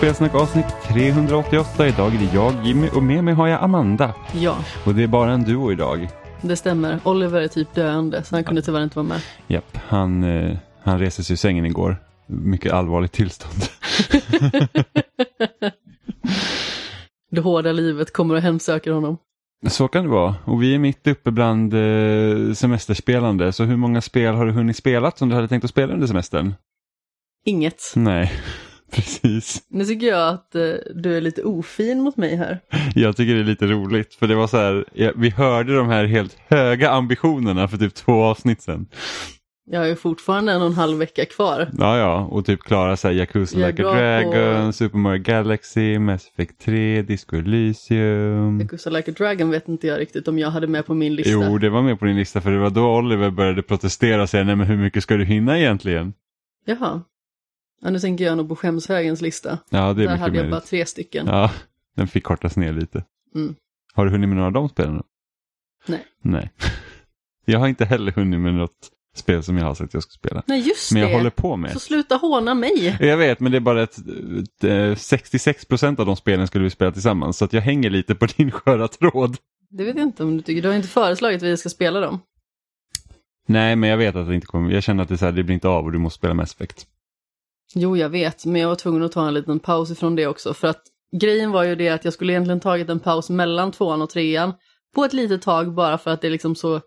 Spelsnack avsnitt 388. Idag är det jag, Jimmy och med mig har jag Amanda. Ja, Och det är bara en duo idag. det stämmer. Oliver är typ döende så han kunde tyvärr inte vara med. Japp, han, eh, han reste sig ur sängen igår. Mycket allvarligt tillstånd. Det hårda livet kommer och hemsöker honom. Så kan det vara. Och vi är mitt uppe bland eh, semesterspelande. Så hur många spel har du hunnit spela som du hade tänkt att spela under semestern? Inget. Nej, precis. Nu tycker jag att eh, du är lite ofin mot mig här. Jag tycker det är lite roligt för det var så här, ja, vi hörde de här helt höga ambitionerna för typ två avsnitt sedan. Jag har ju fortfarande en och en halv vecka kvar. Ja, ja, och typ klara så här Yakuza Jag Like a Dragon, på- Super Mario Galaxy, Mass Effect 3, Disco Elysium. Yakuza Like a Dragon vet inte jag riktigt om jag hade med på min lista. Jo, det var med på din lista för det var då Oliver började protestera och säga nej men hur mycket ska du hinna egentligen? Jaha. Ja, nu tänker jag nog på skämshögens lista. Ja, det är Där hade jag möjligt. bara tre stycken. Ja, den fick kortas ner lite. Mm. Har du hunnit med några av de spelen? Nej. Nej. Jag har inte heller hunnit med något spel som jag har sagt att jag ska spela. Nej, just Men jag det. håller på med. Så sluta håna mig. Jag vet, men det är bara att eh, 66 procent av de spelen skulle vi spela tillsammans. Så att jag hänger lite på din sköra tråd. Det vet jag inte om du tycker. Du har inte föreslagit att vi ska spela dem. Nej, men jag vet att det inte kommer. Jag känner att det, så här, det blir inte av och du måste spela Mass Effect. Jo, jag vet, men jag var tvungen att ta en liten paus ifrån det också. För att grejen var ju det att jag skulle egentligen tagit en paus mellan tvåan och trean på ett litet tag bara för att det är liksom så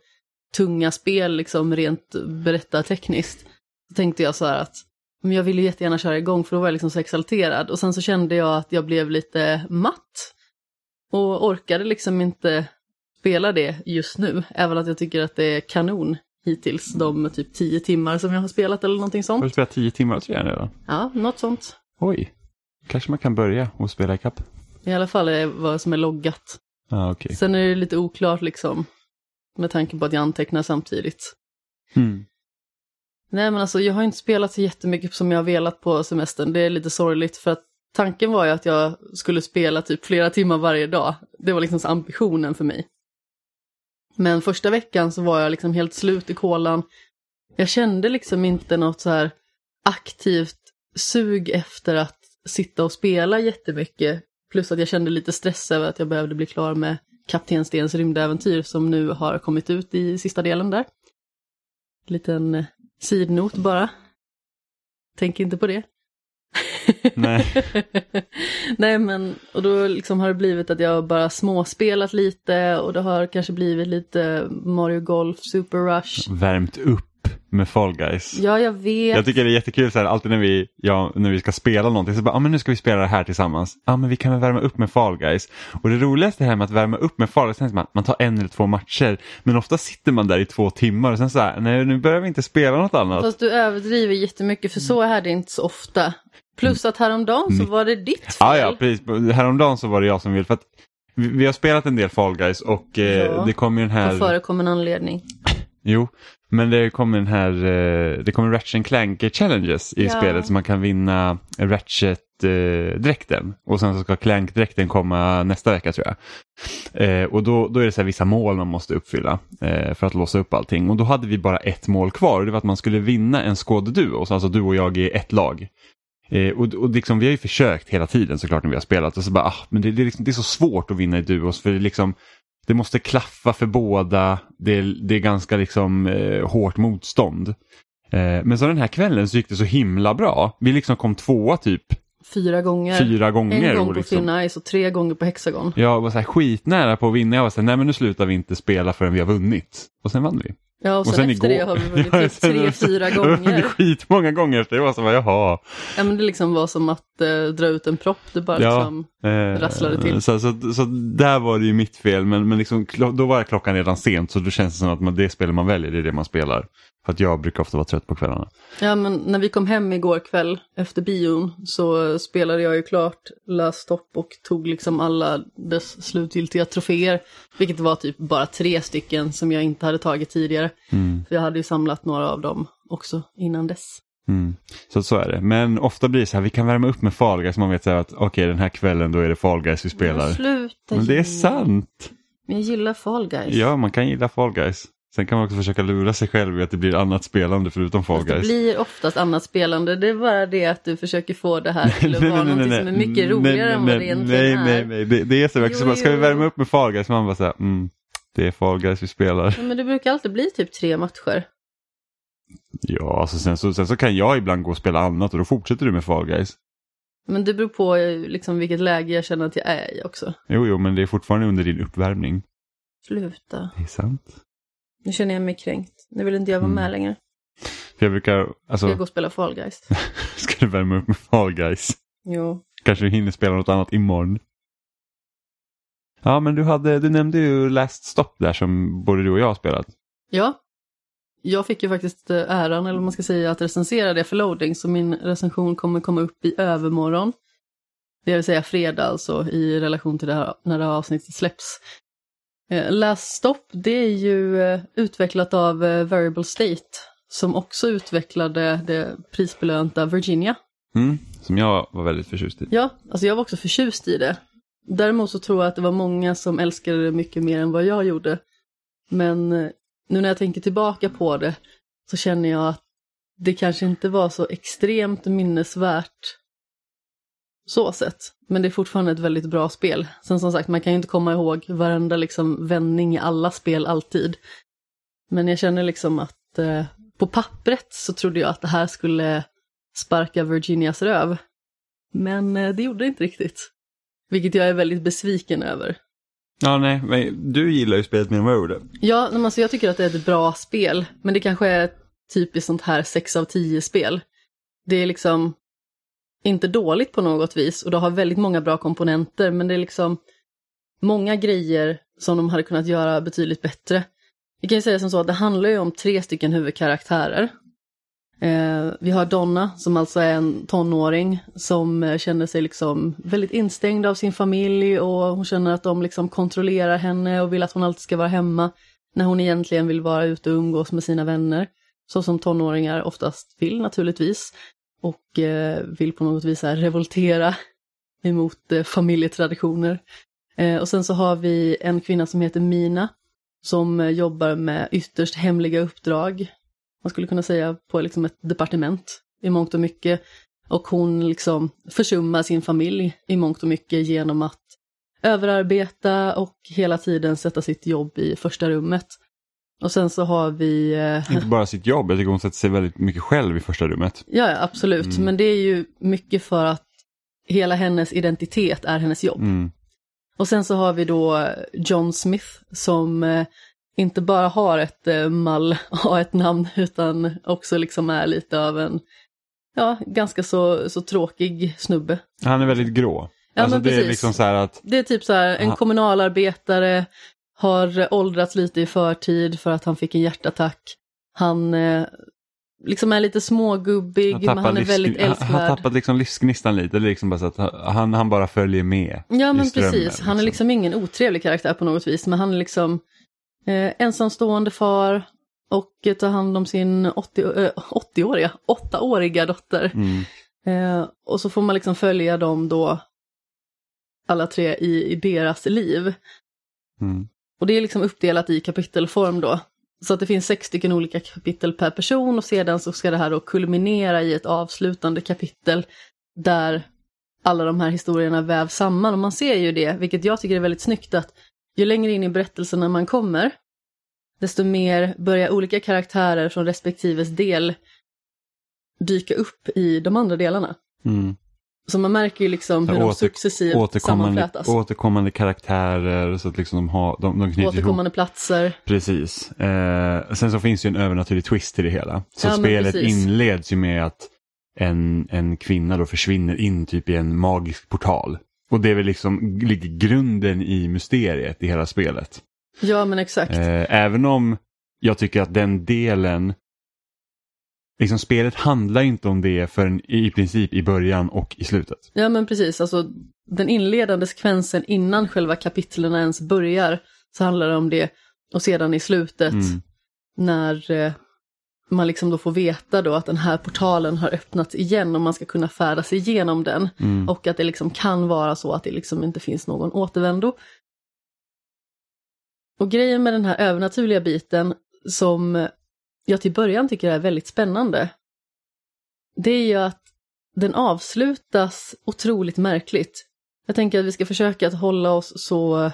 tunga spel liksom rent berättartekniskt. Så tänkte jag så här att men jag ville jättegärna köra igång för då var jag liksom så exalterad och sen så kände jag att jag blev lite matt och orkade liksom inte spela det just nu, även att jag tycker att det är kanon hittills, de typ tio timmar som jag har spelat eller någonting Har sånt. du spelat 10 timmar tror jag redan? Ja, något sånt. Oj, kanske man kan börja och spela ikapp. I alla fall är vad som är loggat. Ja, okej. Sen är det lite oklart liksom, med tanke på att jag antecknar samtidigt. Mm. Nej men alltså jag har inte spelat så jättemycket som jag har velat på semestern. Det är lite sorgligt för att tanken var ju att jag skulle spela typ flera timmar varje dag. Det var liksom ambitionen för mig. Men första veckan så var jag liksom helt slut i kolan. Jag kände liksom inte något så här aktivt sug efter att sitta och spela jättemycket. Plus att jag kände lite stress över att jag behövde bli klar med Kapten Stens rymdäventyr som nu har kommit ut i sista delen där. Liten eh, sidnot bara. Tänk inte på det. Nej. Nej men, och då liksom har det blivit att jag bara småspelat lite och det har kanske blivit lite Mario Golf Super Rush. Värmt upp med Fall Guys. Ja, jag vet. Jag tycker det är jättekul så här, alltid när vi, ja, när vi ska spela någonting så bara, ja men nu ska vi spela det här tillsammans. Ja men vi kan väl värma upp med Fall Guys. Och det roligaste här med att värma upp med Fall Guys är att man, man tar en eller två matcher. Men ofta sitter man där i två timmar och sen så här, nej nu börjar vi inte spela något annat. Fast du överdriver jättemycket för så är det inte så ofta. Plus att häromdagen så var det ditt fel. Ja, ja, precis. Häromdagen så var det jag som ville. För att vi, vi har spelat en del Fall Guys och eh, Ja. det kommer ju den här... förekommande anledning. Jo, men det kommer den här, eh, det kommer Ratchet Clank Challenges i Ja. spelet så man kan vinna Ratchet-dräkten. och sen så ska Clank-dräkten komma nästa vecka tror jag. Eh, och då, då är det så här vissa mål man måste uppfylla eh, för att låsa upp allting. Och då hade vi bara ett mål kvar och det var att man skulle vinna en skådeduo, så alltså du och jag i ett lag. Eh, och och liksom, vi har ju försökt hela tiden såklart när vi har spelat och så bara, ah, men det, det, är liksom, det är så svårt att vinna i duos för det, liksom, det måste klaffa för båda, det, är- det är ganska liksom eh, hårt motstånd. Eh, men så den här kvällen så gick det så himla bra. Vi liksom kom tvåa typ Fyra gånger. fyra gånger. En gång på liksom, Thin Ice och tre gånger på Hexagon. jag var så här skitnära på att vinna. Jag var så här, nej men nu slutar vi inte spela förrän vi har vunnit. Och sen vann vi. Ja, och sen, efter det har vi vunnit sen- tre, fyra gånger. skitmånga gånger efter det. Var så här, jaha. Ja, men det liksom var som att eh, dra ut en propp. Det bara Ja. liksom... Eh, Rasslade till. Så, så, så där var det ju mitt fel, men, men liksom, då var klockan redan sent så då känns det som att man, det spel man väljer, det är det man spelar. För att jag brukar ofta vara trött på kvällarna. Ja, men när vi kom hem igår kväll efter bion så spelade jag ju klart Last Stop och tog liksom alla dess slutgiltiga troféer. Vilket var typ bara tre stycken som jag inte hade tagit tidigare. Mm. För jag hade ju samlat några av dem också innan dess. Mm. Så, så är det. Men ofta blir det så här, vi kan värma upp med Fall Guys. Man vet så här att okej den här kvällen då är det Fall Guys vi spelar. Men sluta Men det är sant. Men jag gillar Fall Guys. Ja, man kan gilla Fall Guys. Sen kan man också försöka lura sig själv i att det blir annat spelande förutom Fall Fast det Guys. blir oftast annat spelande, det är bara det att du försöker få det här till att vara någonting som är mycket roligare än vad det egentligen nej, är. Nej, nej, det, det är så. Jo, så ska vi jo. värma upp med Fall Guys? Man bara säger, mm, det är Fall Guys vi spelar. Ja, men det brukar alltid bli typ tre matcher. Ja, alltså sen, så, sen så kan jag ibland gå och spela annat och då fortsätter du med Fall Guys. Men det beror på eh, liksom vilket läge jag känner att jag är i också. Jo, jo, men det är fortfarande under din uppvärmning. Sluta. Det är sant. Nu känner jag mig kränkt. Nu vill inte jag vara Mm. med längre. För jag brukar, Ska alltså, jag gå och spela Fall Guys? ska du värma upp med Fall Guys? Jo. Kanske du hinner spela något annat imorgon. Ja, men du, hade, du nämnde ju Last Stop där som både du och jag har spelat. Ja. Jag fick ju faktiskt eh, äran, eller man ska säga, att recensera det för loading, så min recension kommer komma upp i övermorgon. Det vill säga fredag alltså, i relation till det här, när det här avsnittet släpps. Eh, Last Stop, det är ju eh, utvecklat av eh, Variable State, som också utvecklade det prisbelönta Virginia. Mm, som jag var väldigt förtjust i. Ja, alltså jag var också förtjust i det. Däremot så tror jag att det var många som älskade det mycket mer än vad jag gjorde. Men nu när jag tänker tillbaka på det så känner jag att det kanske inte var så extremt minnesvärt så sett. Men det är fortfarande ett väldigt bra spel. Sen som sagt, man kan ju inte komma ihåg varenda liksom vändning i alla spel alltid. Men jag känner liksom att eh, på pappret så trodde jag att det här skulle sparka Virginias röv. Men eh, det gjorde det inte riktigt. Vilket jag är väldigt besviken över. Ja, nej, men du gillar ju spelet mer än vad jag gjorde. Ja, men alltså jag tycker att det är ett bra spel, men det kanske är ett typiskt sånt här 6 av 10 spel. Det är liksom inte dåligt på något vis och det har väldigt många bra komponenter, men det är liksom många grejer som de hade kunnat göra betydligt bättre. Vi kan ju säga som så att det handlar ju om tre stycken huvudkaraktärer. Eh, vi har Donna som alltså är en tonåring som eh, känner sig liksom väldigt instängd av sin familj och hon känner att de liksom kontrollerar henne och vill att hon alltid ska vara hemma när hon egentligen vill vara ute och umgås med sina vänner. Så som tonåringar oftast vill naturligtvis. Och eh, vill på något vis här revoltera emot eh, familjetraditioner. Eh, och sen så har vi en kvinna som heter Mina som jobbar med ytterst hemliga uppdrag. Man skulle kunna säga på liksom ett departement i mångt och mycket. Och hon liksom försummar sin familj i mångt och mycket genom att överarbeta och hela tiden sätta sitt jobb i första rummet. Och sen så har vi... eh, Inte bara sitt jobb, jag tycker hon sätter sig väldigt mycket själv i första rummet. Ja, ja, absolut. Mm. Men det är ju mycket för att hela hennes identitet är hennes jobb. Mm. Och sen så har vi då John Smith som eh, inte bara har ett eh, mall och ett namn utan också liksom är lite av en, ja, ganska så, så tråkig snubbe. Han är väldigt grå. Ja, alltså men det är liksom så att, Det är typ så här, en kommunalarbetare har åldrats lite i förtid för att han fick en hjärtattack. Han eh, liksom är lite smågubbig, men han är väldigt älskvärd. han tappat liksom livsgnistan lite, liksom bara så att han, han bara följer med. Ja men strömmen, precis, han är liksom ingen otrevlig karaktär på något vis, men han är liksom eh, ensamstående far och tar hand om sin 80, eh, 80-åriga, 8-åriga dotter. Mm. Eh, och så får man liksom följa dem då, alla tre i, i deras liv. Mm. Och det är liksom uppdelat i kapitelform då. Så att det finns sex stycken olika kapitel per person och sedan så ska det här då kulminera i ett avslutande kapitel där alla de här historierna vävs samman. Och man ser ju det, vilket jag tycker är väldigt snyggt, att ju längre in i berättelserna man kommer, desto mer börjar olika karaktärer från respektives del dyka upp i de andra delarna. Mm. Så man märker ju liksom hur de successivt Återkommande, sammanflätas. återkommande karaktärer så att liksom de, har, de, de knyter ihop. Återkommande platser. Precis. Eh, sen så finns det ju en övernaturlig twist i det hela. Så Ja, spelet inleds ju med att en, en kvinna då försvinner in typ i en magisk portal. Och det är väl liksom ligger grunden i mysteriet i hela spelet. Ja men exakt. Eh, även om jag tycker att den delen, liksom spelet handlar inte om det förrän i princip i början och i slutet. Ja men precis, alltså den inledande sekvensen innan själva kapitlen ens börjar så handlar det om det. Och sedan i slutet Mm. när eh, man liksom då får veta då att den här portalen har öppnats igen och man ska kunna färdas igenom den. Mm. Och att det liksom kan vara så att det liksom inte finns någon återvändo. Och grejen med den här övernaturliga biten, som jag till början tycker är väldigt spännande, det är ju att den avslutas otroligt märkligt. Jag tänker att vi ska försöka att hålla oss så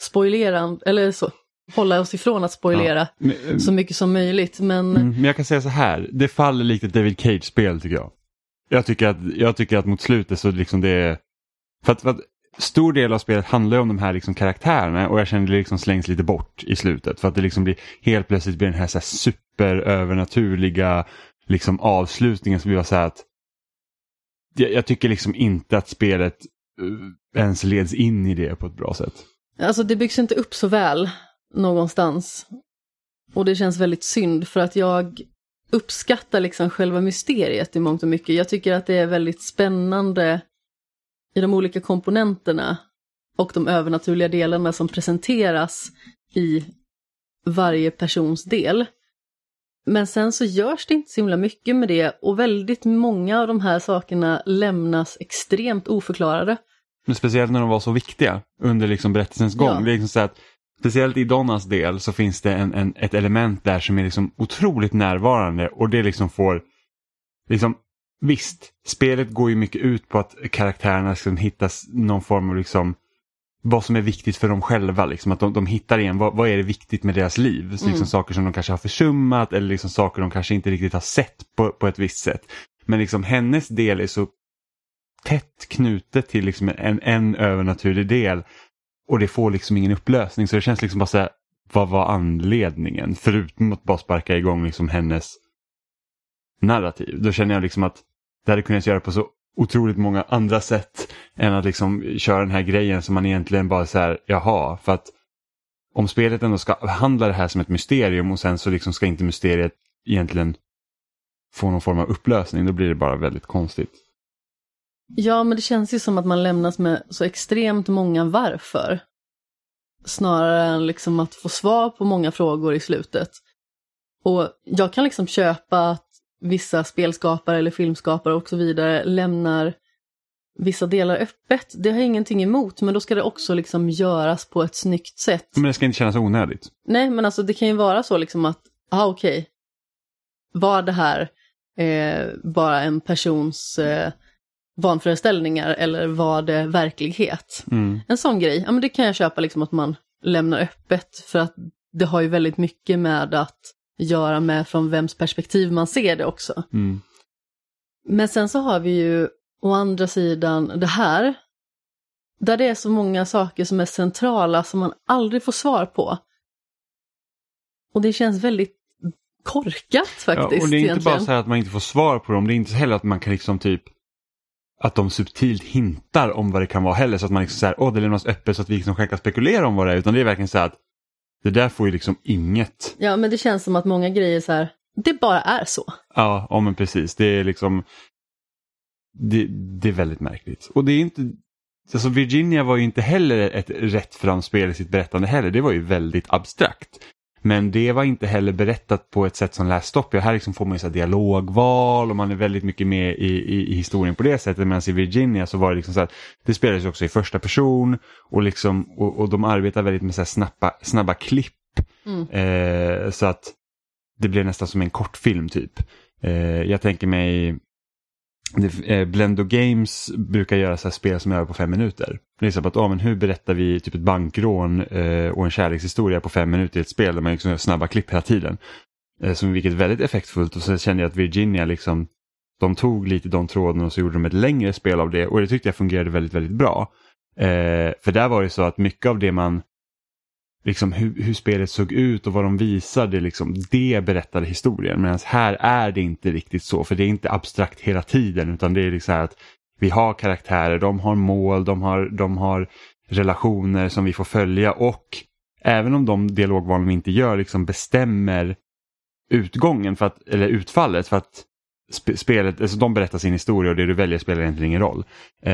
spoilerande, eller så, hålla oss ifrån att spoilera Ja, men, eh, så mycket som möjligt. Men Mm, men jag kan säga så här, det faller likt ett David Cage-spel tycker jag. Jag tycker att, jag tycker att mot slutet så liksom det är... För att, för att stor del av spelet handlar om de här liksom karaktärerna och jag känner det liksom slängs lite bort i slutet. För att det liksom blir helt plötsligt blir den här, så här superövernaturliga liksom avslutningen som var så här att jag, jag tycker liksom inte att spelet eh, ens leds in i det på ett bra sätt. alltså det byggs inte upp så väl någonstans. Och det känns väldigt synd för att jag uppskattar liksom själva mysteriet i mångt och mycket. Jag tycker att det är väldigt spännande i de olika komponenterna och de övernaturliga delarna som presenteras i varje persons del. Men sen så görs det inte så himla mycket med det och väldigt många av de här sakerna lämnas extremt oförklarade. Men speciellt när de var så viktiga under liksom berättelsens gång. Ja. Det är liksom så att, speciellt i Donnas del så finns det en, en, ett element där som är liksom otroligt närvarande och det liksom får, liksom, visst, spelet går ju mycket ut på att karaktärerna ska hittas någon form av liksom, vad som är viktigt för dem själva, liksom, att de, de hittar igen vad, vad är det viktigt med deras liv. Så liksom Mm. Saker som de kanske har försummat eller liksom saker de kanske inte riktigt har sett på, på ett visst sätt. Men liksom hennes del är så tätt knutet till liksom en, en övernaturlig del och det får liksom ingen upplösning så det känns liksom bara så här, vad var anledningen förutom att bara sparka igång liksom hennes narrativ. Då känner jag liksom att det hade kunnat göra på så otroligt många andra sätt än att liksom köra den här grejen som man egentligen bara så här, jaha, för att om spelet ändå ska behandla det här som ett mysterium och sen så liksom ska inte mysteriet egentligen få någon form av upplösning, då blir det bara väldigt konstigt. Ja, men det känns ju som att man lämnas med så extremt många varför. Snarare än liksom att få svar på många frågor i slutet. Och jag kan liksom köpa att vissa spelskapare eller filmskapare och så vidare lämnar vissa delar öppet. Det har jag ingenting emot, men då ska det också liksom göras på ett snyggt sätt. Men det ska inte kännas onödigt. Nej, men alltså det kan ju vara så liksom att, ah okej, var det här eh, bara en persons eh, vanföreställningar eller var det verklighet? Mm. En sån grej, ja men det kan jag köpa liksom att man lämnar öppet för att det har ju väldigt mycket med att göra med från vems perspektiv man ser det också. Mm. Men sen så har vi ju å andra sidan det här, där det är så många saker som är centrala som man aldrig får svar på. Och det känns väldigt korkat faktiskt. Ja, och det är inte egentligen. bara så här att man inte får svar på dem, det är inte heller att man kan liksom typ att de subtilt hintar om vad det kan vara heller så att man liksom så här, åh det lämnas öppet så att vi liksom själv kan spekulera om vad det är utan det är verkligen så här att det där får ju liksom inget. Ja, men det känns som att många grejer så här, det bara är så. Ja, ja men precis, det är liksom det, det är väldigt märkligt. Och det är inte, alltså Virginia var ju inte heller ett rätt spel i sitt berättande heller, det var ju väldigt abstrakt. Men det var inte heller berättat på ett sätt som Last Stop. Här liksom får man ju så dialogval och man är väldigt mycket med i, i, i historien på det sättet. Medan i Virginia så var det liksom så att det spelades också i första person och, liksom, och, och de arbetar väldigt med så här snabba, snabba klipp. Mm. Eh, så att det blev nästan som en kortfilm typ. Eh, jag tänker mig eh, Blendo Games brukar göra så här spel som är över på fem minuter. Det är så att, ah, men hur berättar vi typ ett bankrån eh, och en kärlekshistoria på fem minuter i ett spel där man liksom gör snabba klipp hela tiden. Eh, som vilket är väldigt effektfullt och så kände jag att Virginia liksom de tog lite de trådarna och så gjorde de ett längre spel av det och det tyckte jag fungerade väldigt, väldigt bra. Eh, för där var det så att mycket av det man liksom hur, hur spelet såg ut och vad de visade, liksom, det berättade historien. Medan här är det inte riktigt så, för det är inte abstrakt hela tiden utan det är liksom här att vi har karaktärer, de har mål, de har, de har relationer som vi får följa och även om de dialogvalen vi inte gör liksom bestämmer utgången, för att, eller utfallet, för att spelet, alltså de berättar sin historia och det du väljer spelar egentligen ingen roll. Eh,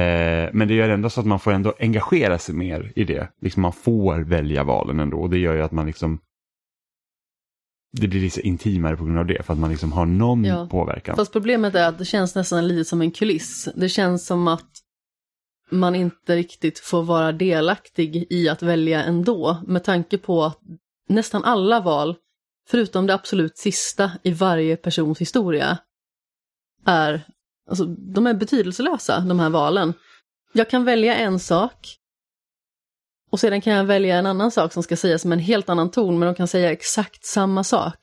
men det gör ändå så att man får ändå engagera sig mer i det. Liksom man får välja valen ändå och det gör ju att man liksom det blir lite intimare på grund av det för att man liksom har någon Ja. påverkan. Fast problemet är att det känns nästan lite som en kuliss. Det känns som att man inte riktigt får vara delaktig i att välja ändå, med tanke på att nästan alla val förutom det absolut sista i varje persons historia, är, alltså de är betydelselösa, de här valen. Jag kan välja en sak och sedan kan jag välja en annan sak som ska sägas med en helt annan ton, men de kan säga exakt samma sak.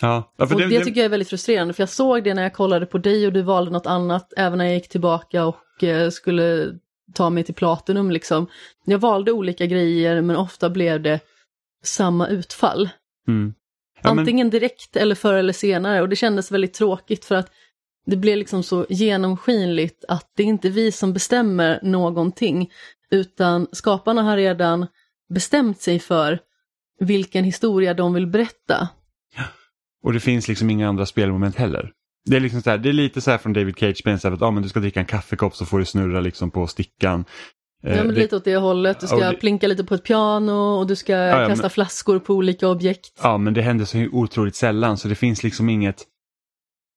Ja, ja, och det, det, det, tycker jag är väldigt frustrerande, för jag såg det när jag kollade på dig och du valde något annat, även när jag gick tillbaka och eh, skulle ta mig till Platinum liksom. Jag valde olika grejer, men ofta blev det samma utfall. mm. ja, men, Antingen direkt eller förr eller senare, och det kändes väldigt tråkigt för att det blev liksom så genomskinligt att det är inte vi som bestämmer någonting, utan skaparna har redan bestämt sig för vilken historia de vill berätta. och det finns liksom inga andra spelmoment heller. Det är, liksom så här, det är lite så här från David Cage spel, så här att ah, men du ska dricka en kaffekopp så får du snurra liksom på stickan. Eh, Ja, men det- lite åt det hållet. Du ska Ja, det- plinka lite på ett piano och du ska ja, kasta men- flaskor på olika objekt. Ja, men det händer så otroligt sällan så det finns liksom inget...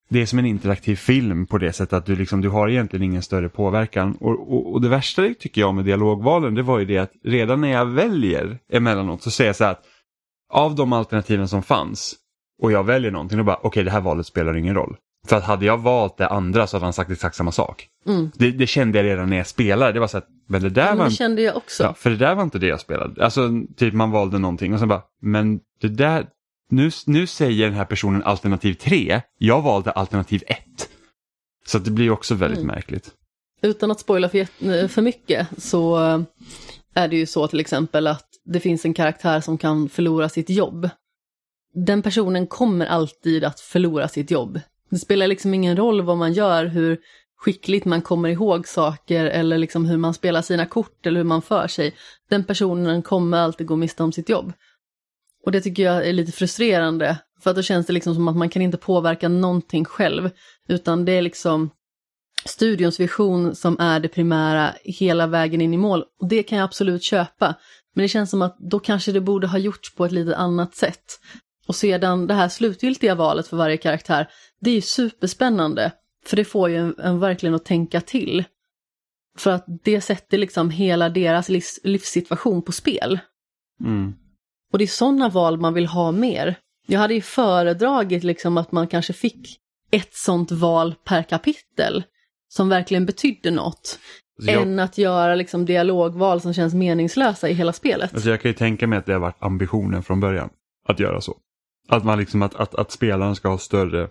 Det är som en interaktiv film på det sättet att du, liksom, du har egentligen ingen större påverkan. Och, och, och det värsta tycker jag med dialogvalen det var ju det att redan när jag väljer emellanåt så säger jag så här att av de alternativen som fanns och jag väljer någonting då bara okej det här valet spelar ingen roll. För att hade jag valt det andra så hade han sagt exakt samma sak. Mm. Det, det kände jag redan när jag spelade. Det var så att men det där men var det kände jag också. Ja, för det där var inte det jag spelade. Alltså, typ man valde någonting och sen bara, men det där, nu, nu säger den här personen alternativ 3, jag valde alternativ 1. Så det blir också väldigt Mm. märkligt. Utan att spoila för, jätte- för mycket så eh, är det ju så till exempel att det finns en karaktär som kan förlora sitt jobb. Den personen kommer alltid att förlora sitt jobb. Det spelar liksom ingen roll vad man gör, hur skickligt man kommer ihåg saker eller liksom hur man spelar sina kort eller hur man för sig. Den personen kommer alltid gå miste om sitt jobb. Och det tycker jag är lite frustrerande, för att då känns det liksom som att man kan inte påverka någonting själv, utan det är liksom studions vision som är det primära hela vägen in i mål. Och det kan jag absolut köpa. Men det känns som att då kanske det borde ha gjorts på ett lite annat sätt. Och sedan det här slutgiltiga valet för varje karaktär, det är ju superspännande. För det får ju en, en verkligen att tänka till. För att det sätter liksom hela deras livs, livssituation på spel. Mm. Och det är sådana val man vill ha mer. Jag hade ju föredragit liksom att man kanske fick ett sånt val per kapitel som verkligen betydde något. Alltså jag, Än att göra liksom dialogval som känns meningslösa i hela spelet. alltså jag kan ju tänka mig att det har varit ambitionen från början, att göra så. Att, man liksom, att, att, att spelaren ska ha större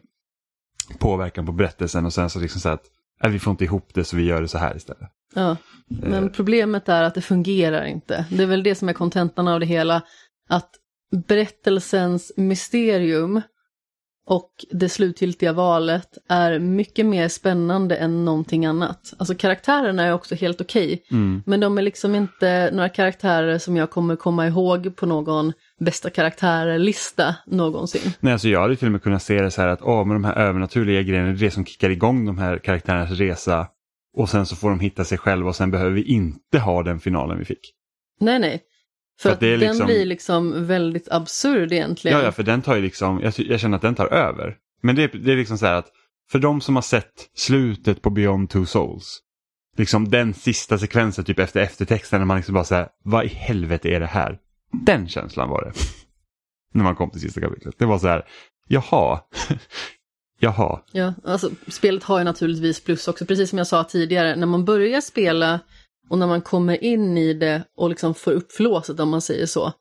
påverkan på berättelsen och sen så liksom så att "Nej, vi får inte ihop det så vi gör det så här istället. Ja. Men Eh, problemet är att det fungerar inte. Det är väl det som är kontentan av det hela. Att berättelsens mysterium och det slutgiltiga valet är mycket mer spännande än någonting annat. Alltså karaktärerna är också helt okej, mm. men de är liksom inte några karaktärer som jag kommer komma ihåg på någon bästa karaktärer-lista någonsin. Nej, alltså jag hade till och med kunnat se det så här att åh, med de här övernaturliga grejerna, det är det som kickar igång de här karaktärernas resa. Och sen så får de hitta sig själva och sen behöver vi inte ha den finalen vi fick. Nej, nej. För, För den liksom- blir liksom väldigt absurd egentligen. Ja, ja, för den tar ju liksom, jag, jag känner att den tar över. Men det, är- det är liksom så här att för de som har sett slutet på Beyond Two Souls, liksom den sista sekvensen typ efter eftertexten när man liksom bara säger vad i helvete är det här? Den känslan var det. när man kom till sista kapitlet. Det var så här, jaha, jaha, Ja, alltså spelet har ju naturligtvis plus också, precis som jag sa tidigare, när man börjar spela och när man kommer in i det och liksom får upp flåset om man säger så,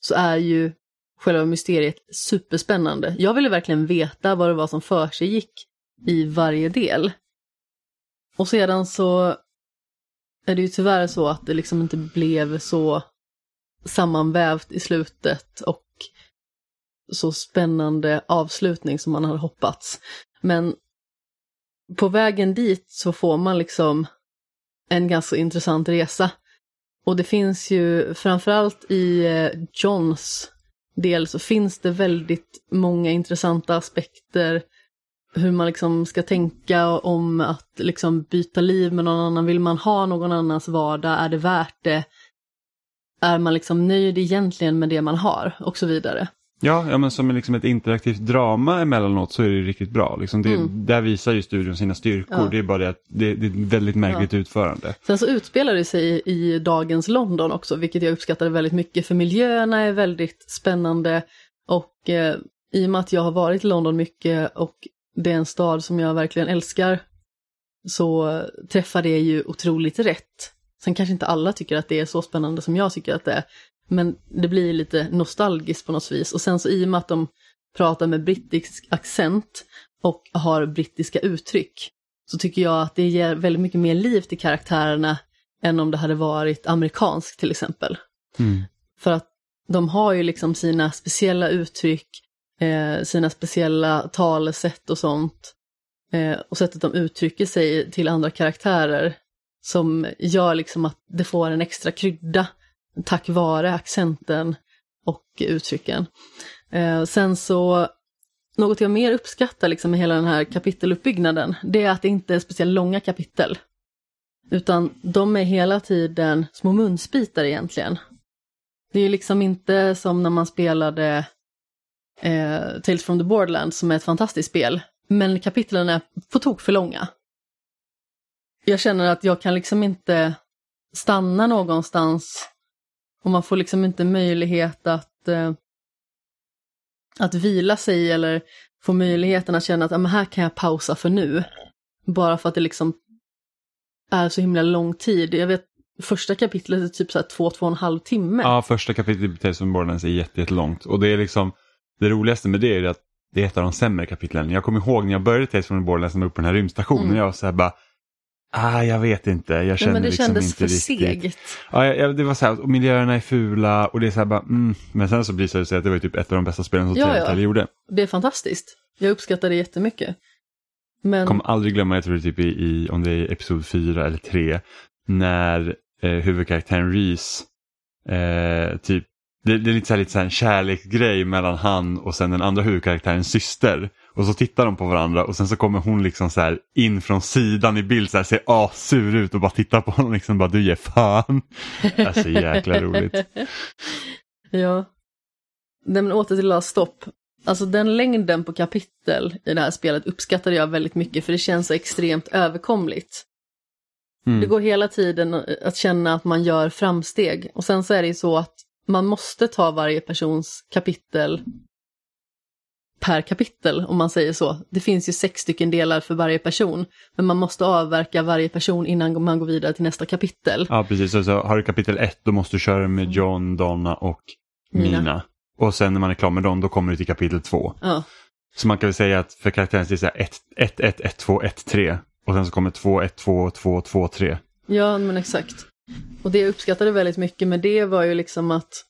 så är ju själva mysteriet superspännande. Jag ville verkligen veta vad det var som för sig gick i varje del. Och sedan så är det ju tyvärr så att det liksom inte blev så sammanvävt i slutet och så spännande avslutning som man hade hoppats. Men på vägen dit så får man liksom en ganska intressant resa. Och det finns ju, framförallt i eh, Johns del så finns det väldigt många intressanta aspekter hur man liksom ska tänka om att liksom byta liv med någon annan. Vill man ha någon annans vardag? Är det värt det? Är man liksom nöjd egentligen med det man har? Och så vidare. Ja, ja men som liksom ett interaktivt drama emellanåt så är det riktigt bra. Liksom det, Mm. Där visar ju studion sina styrkor. Ja. Det är bara det att det, det är ett väldigt märkligt utförande. Sen så utspelar det sig i, i dagens London också, vilket jag uppskattade väldigt mycket, för miljöerna är väldigt spännande Och eh, i och med att jag har varit i London mycket och det är en stad som jag verkligen älskar så träffar det ju otroligt rätt. Sen kanske inte alla tycker att det är så spännande som jag tycker att det är. Men det blir lite nostalgiskt på något vis. Och sen så i och med att de pratar med brittisk accent och har brittiska uttryck så tycker jag att det ger väldigt mycket mer liv till karaktärerna än om det hade varit amerikanskt till exempel. Mm. För att de har ju liksom sina speciella uttryck, eh, sina speciella talesätt och sånt. Eh, och sättet de uttrycker sig till andra karaktärer som gör liksom att det får en extra krydda tack vare accenten och uttrycken. Eh, sen så, något jag mer uppskattar liksom med hela den här kapiteluppbyggnaden, det är att det inte är speciellt långa kapitel. Utan de är hela tiden små munsbitar egentligen. Det är liksom inte som när man spelade eh, Tales from the Borderlands som är ett fantastiskt spel. Men kapitlen är på tok för långa. Jag känner att jag kan liksom inte stanna någonstans och man får liksom inte möjlighet att, eh, att vila sig eller få möjligheten att känna att ah, men här kan jag pausa för nu. Bara för att det liksom är så himla lång tid. Jag vet första kapitlet är typ så här två, två och en halv timme. Ja, första kapitlet i Tales of Borderlands är jättelångt och det är liksom det roligaste med det är att det är ett av de sämre kapitlen. Jag kommer ihåg när jag började Tales of Borderlands när jag var uppe på den här rymdstationen Mm. jag var så här bara Ah, jag vet inte, jag Nej, känner men det liksom kändes inte för riktigt. segt. Ja, jag, jag- det var så här, och miljöerna är fula och det är så här bara, mm. Men sen så blir det så att det var typ ett av de bästa spelen som Ja, ja. Gjorde. Det är fantastiskt. Jag uppskattar det jättemycket. Men, kommer aldrig glömma, jag tror det typ i, i om det är episod 4 eller 3, när eh, huvudkaraktären Reese, eh, typ, det, det är lite så här, lite så här en kärleksgrej mellan han och sen den andra huvudkaraktärens syster. Och så tittar de på varandra och sen så kommer hon liksom så här in från sidan i bild så här ser asur ut och bara tittar på honom liksom bara du ger fan. Alltså jäkla roligt. ja. Nej, men åter till Last Stop. Alltså den längden på kapitel i det här spelet uppskattade jag väldigt mycket för det känns så extremt överkomligt. Det Mm. går hela tiden att känna att man gör framsteg. Och sen så är det ju så att man måste ta varje persons kapitel per kapitel, om man säger så. Det finns ju sex stycken delar för varje person, men man måste avverka varje person innan man går vidare till nästa kapitel. Ja precis, så, så har du kapitel 1 då måste du köra med John, Donna och Mina. Mina. Och sen när man är klar med dem då kommer du till kapitel 2. Ja, Så man kan väl säga att för karaktären är det så här 1, 1, 1, 1, 2, 1, 3. Och sen så kommer 2, 1, 2, 2, 2, 3. ja men exakt. Och det jag uppskattade väldigt mycket med det var ju liksom att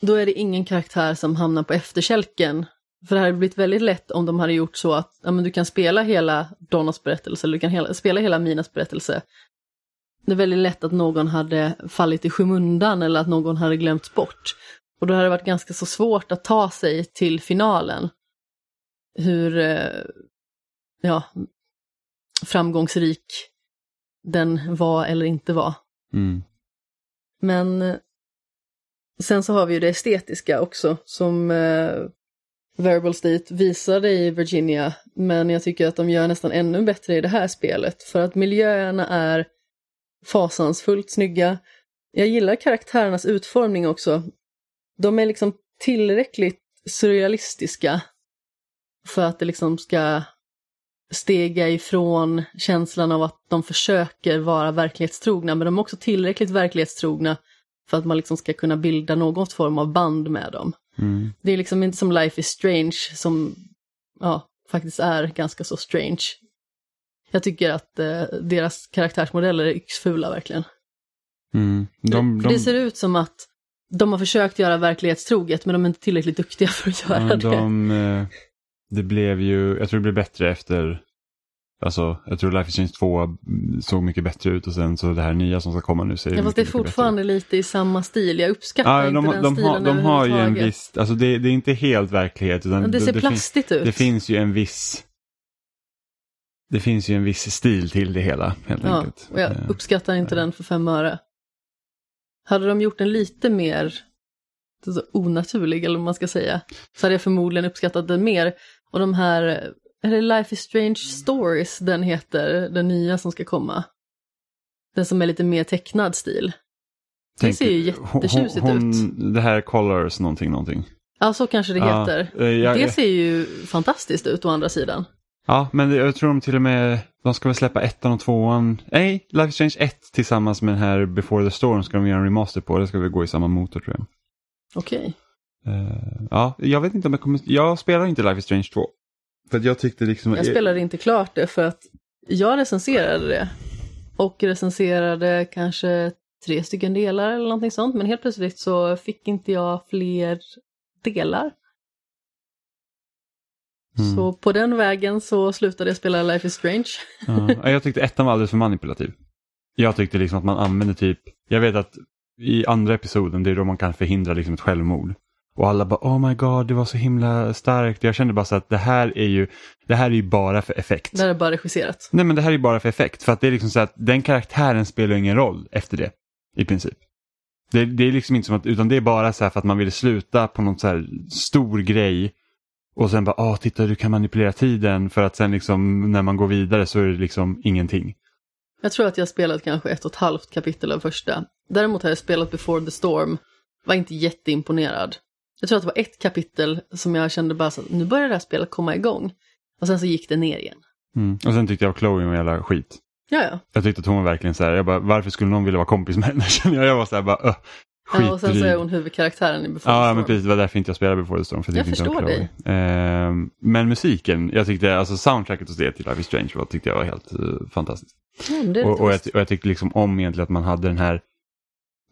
då är det ingen karaktär som hamnar på efterkälken. För det hade blivit väldigt lätt om de hade gjort så att ja, men du kan spela hela Donnas berättelse, eller du kan hela, spela hela Minas berättelse. Det är väldigt lätt att någon hade fallit i skymundan eller att någon hade glömts bort. Och då hade det varit ganska så svårt att ta sig till finalen. Hur eh, ja, framgångsrik den var eller inte var. Mm. Men eh, sen så har vi ju det estetiska också som Verbal State visade i Virginia. Men jag tycker att de gör nästan ännu bättre i det här spelet. För att miljöerna är fasansfullt snygga. Jag gillar karaktärernas utformning också. De är liksom tillräckligt surrealistiska för att det liksom ska stega ifrån känslan av att de försöker vara verklighetstrogna, men de är också tillräckligt verklighetstrogna för att man liksom ska kunna bilda någon form av band med dem. Mm. Det är liksom inte som Life is Strange som ja, faktiskt är ganska så strange. Jag tycker att eh, deras karaktärsmodeller är yxfula verkligen. Mm. De, de, det ser ut som att de har försökt göra verklighetstroget men de är inte tillräckligt duktiga för att göra ja, det. de, eh, det blev ju, jag tror det blev bättre efter, alltså jag tror Life is Strange 2 såg mycket bättre ut och sen så det här nya som ska komma nu ser Ja, fast det är fortfarande lite i samma stil. Jag uppskattar Ja, de, inte de, den de, har, stilen de har ju en viss, alltså det, det är inte helt verklighet. Utan Men det ser det, plastigt fin, ut. det finns ju en viss det finns ju en viss stil till det hela helt ja, enkelt. och jag Eh, uppskattar inte den för fem öre. Hade de gjort den lite mer onaturlig, eller vad man ska säga, så hade jag förmodligen uppskattat den mer. Och de här, är det Life is Strange Stories den heter, den nya som ska komma? Den som är lite mer tecknad stil. Det tänk- ser ju jättetjusigt hon, ut. Det här Colors någonting, någonting. Ja, så kanske det heter. eh, jag- det ser ju fantastiskt ut å andra sidan. Ja, men jag tror de till och med, de ska väl släppa ettan och tvåan, nej, Life is Strange 1 tillsammans med den här Before the Storm ska de göra en remaster på, det ska väl gå i samma motor tror jag. Okej. Eh, ja, jag vet inte om jag kommer, jag spelar inte Life is Strange 2. För jag tyckte liksom... Jag spelade inte klart det för att jag recenserade det. Och recenserade kanske tre stycken delar eller någonting sånt. Men helt plötsligt så fick inte jag fler delar. Mm. Så på den vägen så slutade jag spela Life is Strange. Ja, jag tyckte ettan var alldeles för manipulativ. Jag tyckte liksom att man använde typ, jag vet att i andra episoden det är då man kan förhindra liksom ett självmord. Och alla bara oh my god det var så himla starkt. Jag kände bara så att det här är ju, det här är ju bara för effekt. Där är det bara regisserat. Nej men det här är ju bara för effekt. För att det är liksom så att den karaktären spelar ingen roll efter det. I princip. Det, det är liksom inte som att, utan det är bara så här för att man vill sluta på någon så här stor grej. Och sen bara, ah titta du kan manipulera tiden för att sen liksom när man går vidare så är det liksom ingenting. Jag tror att jag spelat kanske ett och ett halvt kapitel av första. Däremot har jag spelat Before the Storm. Var inte jätteimponerad. Jag tror att det var ett kapitel som jag kände bara så att nu börjar det här spelet komma igång. Och sen så gick det ner igen. Mm. Och sen tyckte jag att Chloe var jävla skit. Ja, ja. Jag tyckte att hon var verkligen så här, jag bara, varför skulle någon vilja vara kompis med henne? Känner jag, jag var så här bara, öh, ja och sen så är hon huvudkaraktären i Before Ja, the men Storm. precis. Det var därför inte jag spelade Before the Storm. För Jag tyckte inte om förstår dig. Chloe. Ehm, men musiken, jag tyckte, alltså soundtracket hos det till Life is Strange var, tyckte jag var helt eh, fantastiskt. Ja, men det är Och, och, jag, ty- och jag tyckte liksom om egentligen att man hade den här,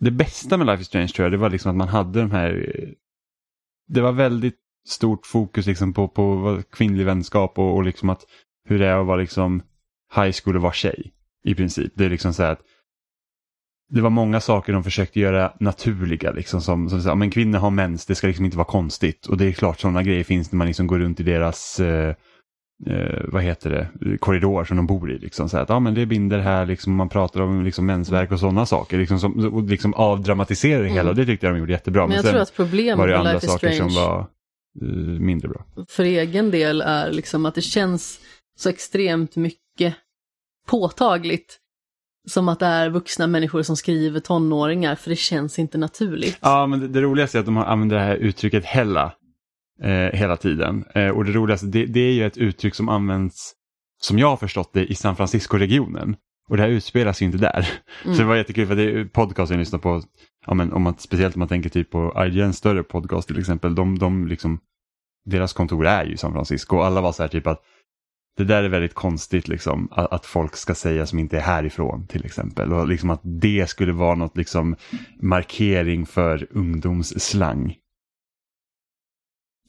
det bästa med Life is Strange tror jag, det var liksom att man hade de här, eh, det var väldigt stort fokus liksom på, på kvinnlig vänskap och, och liksom att hur det är att vara liksom high school och vara tjej i princip. Det är liksom så här att det var många saker de försökte göra naturliga. Liksom, som, som så här, men kvinnor har mens, det ska liksom inte vara konstigt. Och det är klart sådana grejer finns när man liksom går runt i deras eh, eh, vad heter det, korridor som de bor i. Liksom, så att, ja, men det binder här, liksom, man pratar om liksom, mensvärk och sådana saker. Liksom, som, och liksom avdramatisera det hela, Mm. det tyckte jag de gjorde jättebra. Men jag sen tror att problemet var det andra Life saker som var eh, mindre bra. för egen del är liksom att det känns så extremt mycket påtagligt som att det är vuxna människor som skriver tonåringar, för det känns inte naturligt. Ja, men det, det roligaste är att de har använt det här uttrycket hella eh, hela tiden. Eh, och det roligaste, det, det är ju ett uttryck som används, som jag har förstått det, i San Francisco-regionen. Och det här utspelas ju inte där. Mm. Så det var jättekul för det är podcasten jag lyssnar på, ja, men om man, speciellt om man tänker typ på IGN större podcast till exempel, de, de liksom, deras kontor är ju i San Francisco och alla var så här typ att det där är väldigt konstigt liksom att, att folk ska säga som inte är härifrån till exempel. Och liksom att det skulle vara något liksom markering för ungdomsslang.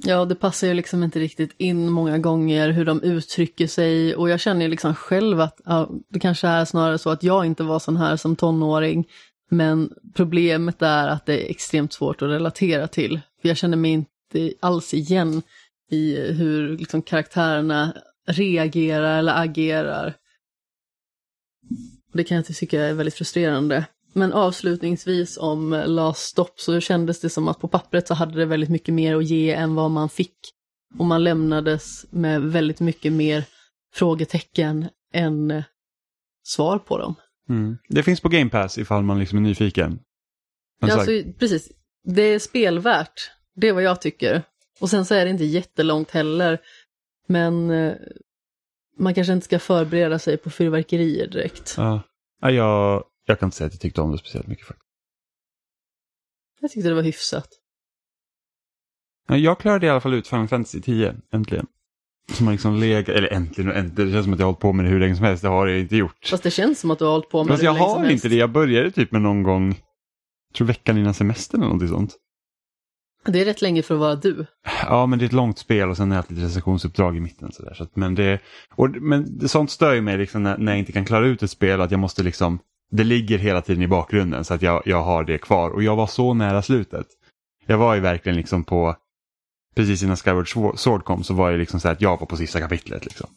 Ja, det passar ju liksom inte riktigt in många gånger hur de uttrycker sig och jag känner ju liksom själv att ja, det kanske är snarare så att jag inte var sån här som tonåring. Men problemet är att det är extremt svårt att relatera till. För jag känner mig inte alls igen i hur liksom karaktärerna reagerar eller agerar. Det kan jag tycka är väldigt frustrerande. Men avslutningsvis om Last Stop så kändes det som att på pappret så hade det väldigt mycket mer att ge än vad man fick. Och man lämnades med väldigt mycket mer frågetecken än svar på dem. Mm. Det finns på Game Pass ifall man liksom är nyfiken. Men Ja, så- alltså, precis, det är spelvärt. Det är vad jag tycker. Och sen så är det inte jättelångt heller. Men eh, man kanske inte ska förbereda sig på fyrverkerier direkt. ja. Ja, jag, jag kan inte säga att jag tyckte om det speciellt mycket faktiskt. Jag tyckte det var hyfsat. Ja, Jag klarade i alla fall ut Final Fantasy 10, äntligen. Som har liksom legat, eller äntligen och äntligen, det känns som att jag har hållit på med det hur länge som helst, det har jag inte gjort. Fast det känns som att du har hållit på med Fast det jag hur länge som har helst. inte det, jag började typ med någon gång, jag tror veckan innan semestern eller någonting sånt. Det är rätt länge för att vara du. Ja, men det är ett långt spel och sen är det alltid ett recensionsuppdrag i mitten. Så där. Så att, men det, och, men sånt stör ju mig liksom när, när jag inte kan klara ut ett spel, att jag måste liksom, det ligger hela tiden i bakgrunden så att jag, jag har det kvar. Och jag var så nära slutet. Jag var ju verkligen liksom på, precis innan Skyward Sword kom så var jag liksom så här att jag var på sista kapitlet. Liksom.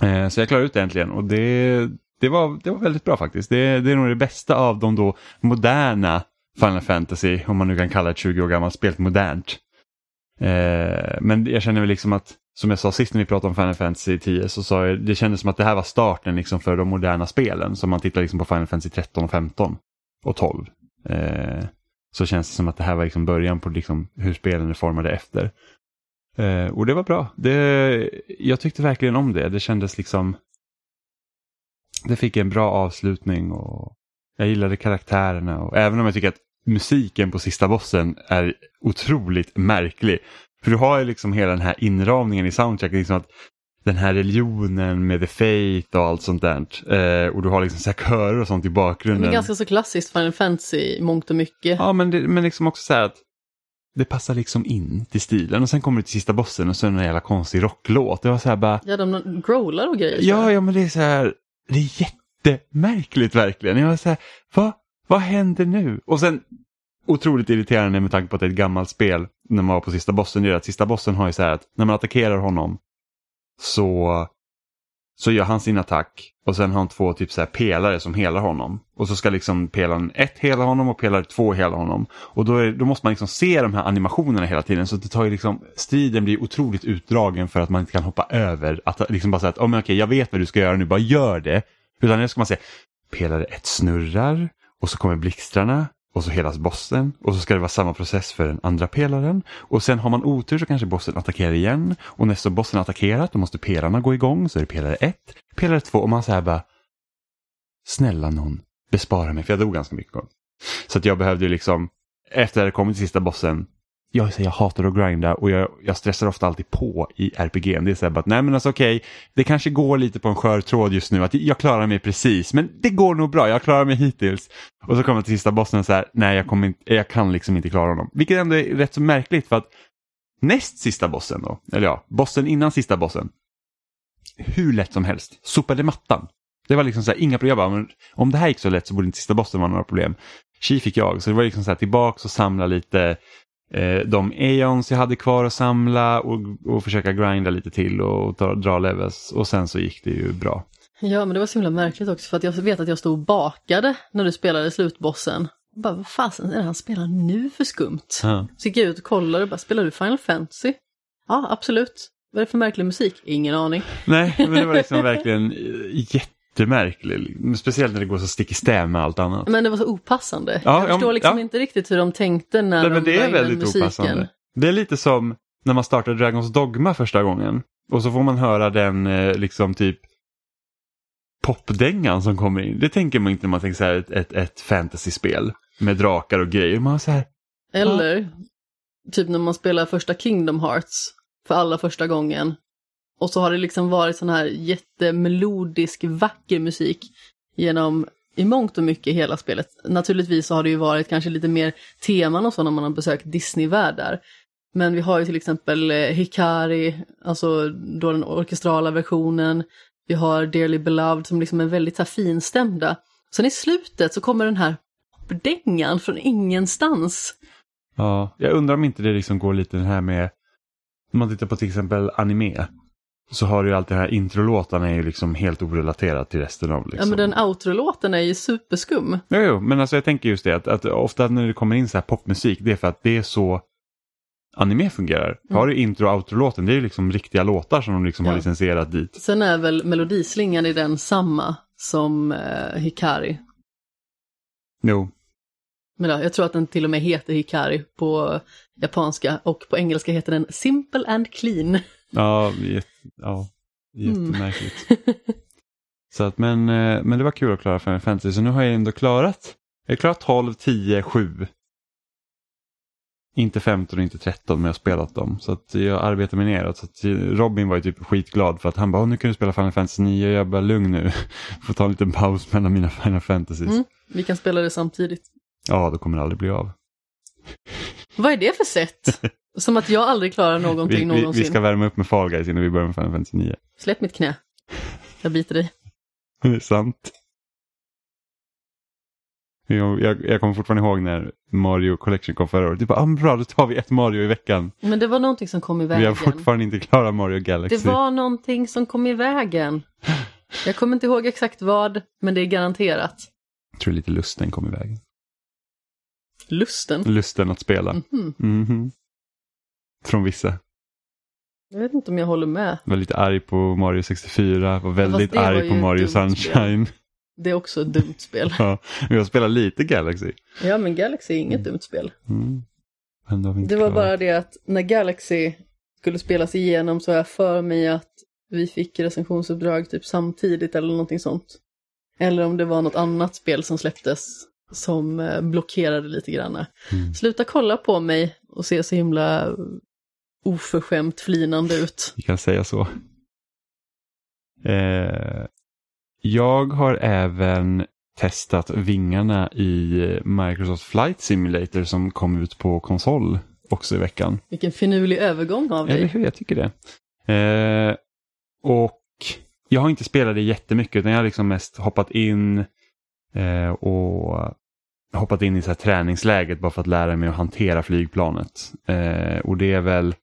Eh, så jag klarade ut det äntligen och det, det, var, det var väldigt bra faktiskt. Det, det är nog det bästa av de då moderna Final Fantasy, om man nu kan kalla ett 20 år gammalt spel modernt. Eh, men jag känner väl liksom att, som jag sa sist när vi pratade om Final Fantasy 10, så sa jag, det kändes som att det här var starten liksom för de moderna spelen. Så man tittar liksom på Final Fantasy 13 och 15 och 12. Eh, så känns det som att det här var liksom början på liksom hur spelen är formade efter. Eh, och det var bra. Det, jag tyckte verkligen om det. Det kändes liksom... Det fick en bra avslutning och jag gillade karaktärerna. Och även om jag tycker att musiken på sista bossen är otroligt märklig. För du har ju liksom hela den här inramningen i soundtracket. Liksom att den här religionen med the faith och allt sånt där. Eh, och du har liksom så här körer och sånt i bakgrunden. Det är ganska så klassiskt Final Fantasy i mångt och mycket. Ja, men, det, men liksom också så här att det passar liksom in till stilen. Och sen kommer du till sista bossen och så är det en jävla konstig rocklåt. Det var så här bara... Ja, de growlar och grejer. Ja, ja, men det är så här... Det är jättemärkligt verkligen. Jag var så här, vad, vad händer nu? Och sen otroligt irriterande med tanke på att det är ett gammalt spel när man var på sista bossen. Det är att sista bossen har ju så här att när man attackerar honom så, så gör han sin attack och sen har han två typ så här pelare som helar honom. Och så ska liksom pelaren ett hela honom och pelare två hela honom. Och då, är, då måste man liksom se de här animationerna hela tiden så det tar ju liksom, striden blir otroligt utdragen för att man inte kan hoppa över. Att liksom bara säga att oh, men okej, jag vet vad du ska göra nu, bara gör det. Utan nu ska man se, pelare ett snurrar och så kommer blixtrarna och så helas bossen och så ska det vara samma process för den andra pelaren. Och sen har man otur så kanske bossen attackerar igen och nästa bossen attackerat då måste pelarna gå igång så är det pelare 1, pelare 2 och man säger bara Snälla någon, bespara mig för jag dog ganska mycket. Så att jag behövde ju liksom, efter att jag kommit till sista bossen, jag, jag hatar att grinda och jag, jag stressar ofta alltid på i RPG. Det är så här bara att nej men alltså okej, okay, det kanske går lite på en skör tråd just nu att jag klarar mig precis, men det går nog bra, jag klarar mig hittills. Och så kommer jag till sista bossen och så här, nej jag, kommer inte, jag kan liksom inte klara honom. Vilket ändå är rätt så märkligt för att näst sista bossen då, eller ja, bossen innan sista bossen, hur lätt som helst, sopade mattan. Det var liksom så här, inga problem. Jag bara, men om det här gick så lätt så borde inte sista bossen vara några problem. Chi fick jag, så det var liksom så här tillbaks och samla lite eh, de eons jag hade kvar att samla och, och försöka grinda lite till och ta, dra levels och sen så gick det ju bra. Ja men det var så himla märkligt också för att jag vet att jag stod och bakade när du spelade slutbossen. bara, vad fasen är det han spelar nu för skumt? Ja. Så gick jag ut och kollade och bara, spelar du Final Fantasy? Ja, absolut. Vad är det för märklig musik? Ingen aning. Nej, men det var liksom verkligen jätte jättemärklig. Speciellt när det går så stick i stäv med allt annat. Men det var så opassande. Ja, jag förstår liksom ja. inte riktigt hur de tänkte när Nej, de men det är väldigt musiken. opassande. Det är lite som när man startar Dragons Dogma första gången. Och så får man höra den eh, liksom typ popdängan som kommer in. Det tänker man inte när man tänker så här ett, ett, ett fantasyspel med drakar och grejer. Man så här, Eller ah. typ när man spelar första Kingdom Hearts för allra första gången och så har det liksom varit sån här jättemelodisk, vacker musik genom i mångt och mycket hela spelet. Naturligtvis så har det ju varit kanske lite mer teman och så när man har besökt Disney-världar. Men vi har ju till exempel eh, Hikari, alltså då den orkestrala versionen. Vi har Dearly Beloved som liksom är väldigt så här finstämda. Sen i slutet så kommer den här dängan från ingenstans. Ja, jag undrar om inte det liksom går lite den här med, om man tittar på till exempel anime så har du ju alltid den här introlåten är ju liksom helt orelaterad till resten av. Liksom. Ja men den outrolåten är ju superskum. Jo, jo, men alltså jag tänker just det att, att ofta när det kommer in så här popmusik det är för att det är så anime fungerar. Mm. Har du intro och outrolåten det är ju liksom riktiga låtar som de liksom ja. har licensierat dit. Sen är väl melodislingan i den samma som eh, Hikari. Jo. Men då, jag tror att den till och med heter Hikari på japanska och på engelska heter den Simple and Clean. Ja, jätte, ja jättemärkligt. Mm. så att, men, eh, men det var kul att klara Final Fantasy, så nu har jag ändå klarat, jag klarat 12, 10, 7. Inte 15 och inte 13 men jag har spelat dem. Så att jag arbetar mig neråt. Så att Robin var ju typ skitglad för att han bara, nu kan du spela Final Fantasy 9 och jag bara, lugn nu. Får ta en liten paus mellan mina Final Fantasies. Mm, vi kan spela det samtidigt. Ja, då kommer det aldrig bli av. Vad är det för sätt? Som att jag aldrig klarar någonting vi, någonsin. Vi ska värma upp med Fall Guys innan vi börjar med Final Fantasy 9. Släpp mitt knä. Jag biter dig. Det är sant. Jag, jag, jag kommer fortfarande ihåg när Mario Collection kom förra året. Du bara, ah, bra, då tar vi ett Mario i veckan. Men det var någonting som kom i vägen. Vi har fortfarande inte klarat Mario Galaxy. Det var någonting som kom i vägen. Jag kommer inte ihåg exakt vad, men det är garanterat. Jag tror lite lusten kom i vägen. Lusten? Lusten att spela. Mm -hmm. Mm -hmm. Från vissa. Jag vet inte om jag håller med. Var lite arg på Mario 64, var väldigt arg på Mario Sunshine. Det är också ett dumt spel. Ja, men jag spelar lite Galaxy. Ja, men Galaxy är inget dumt spel. Mm. Det var klarat. bara det att när Galaxy skulle spelas igenom så har jag för mig att vi fick recensionsuppdrag typ samtidigt eller någonting sånt. Eller om det var något annat spel som släpptes som eh, blockerade lite grann. Mm. Sluta kolla på mig och se så himla oförskämt flinande ut. Vi kan säga så. Eh, jag har även testat vingarna i Microsoft Flight Simulator som kom ut på konsol också i veckan. Vilken finurlig övergång av Eller dig. hur, jag tycker det. Eh, och jag har inte spelat det jättemycket utan jag har liksom mest hoppat in eh, och hoppat in i så här träningsläget bara för att lära mig att hantera flygplanet. Eh, och det är väl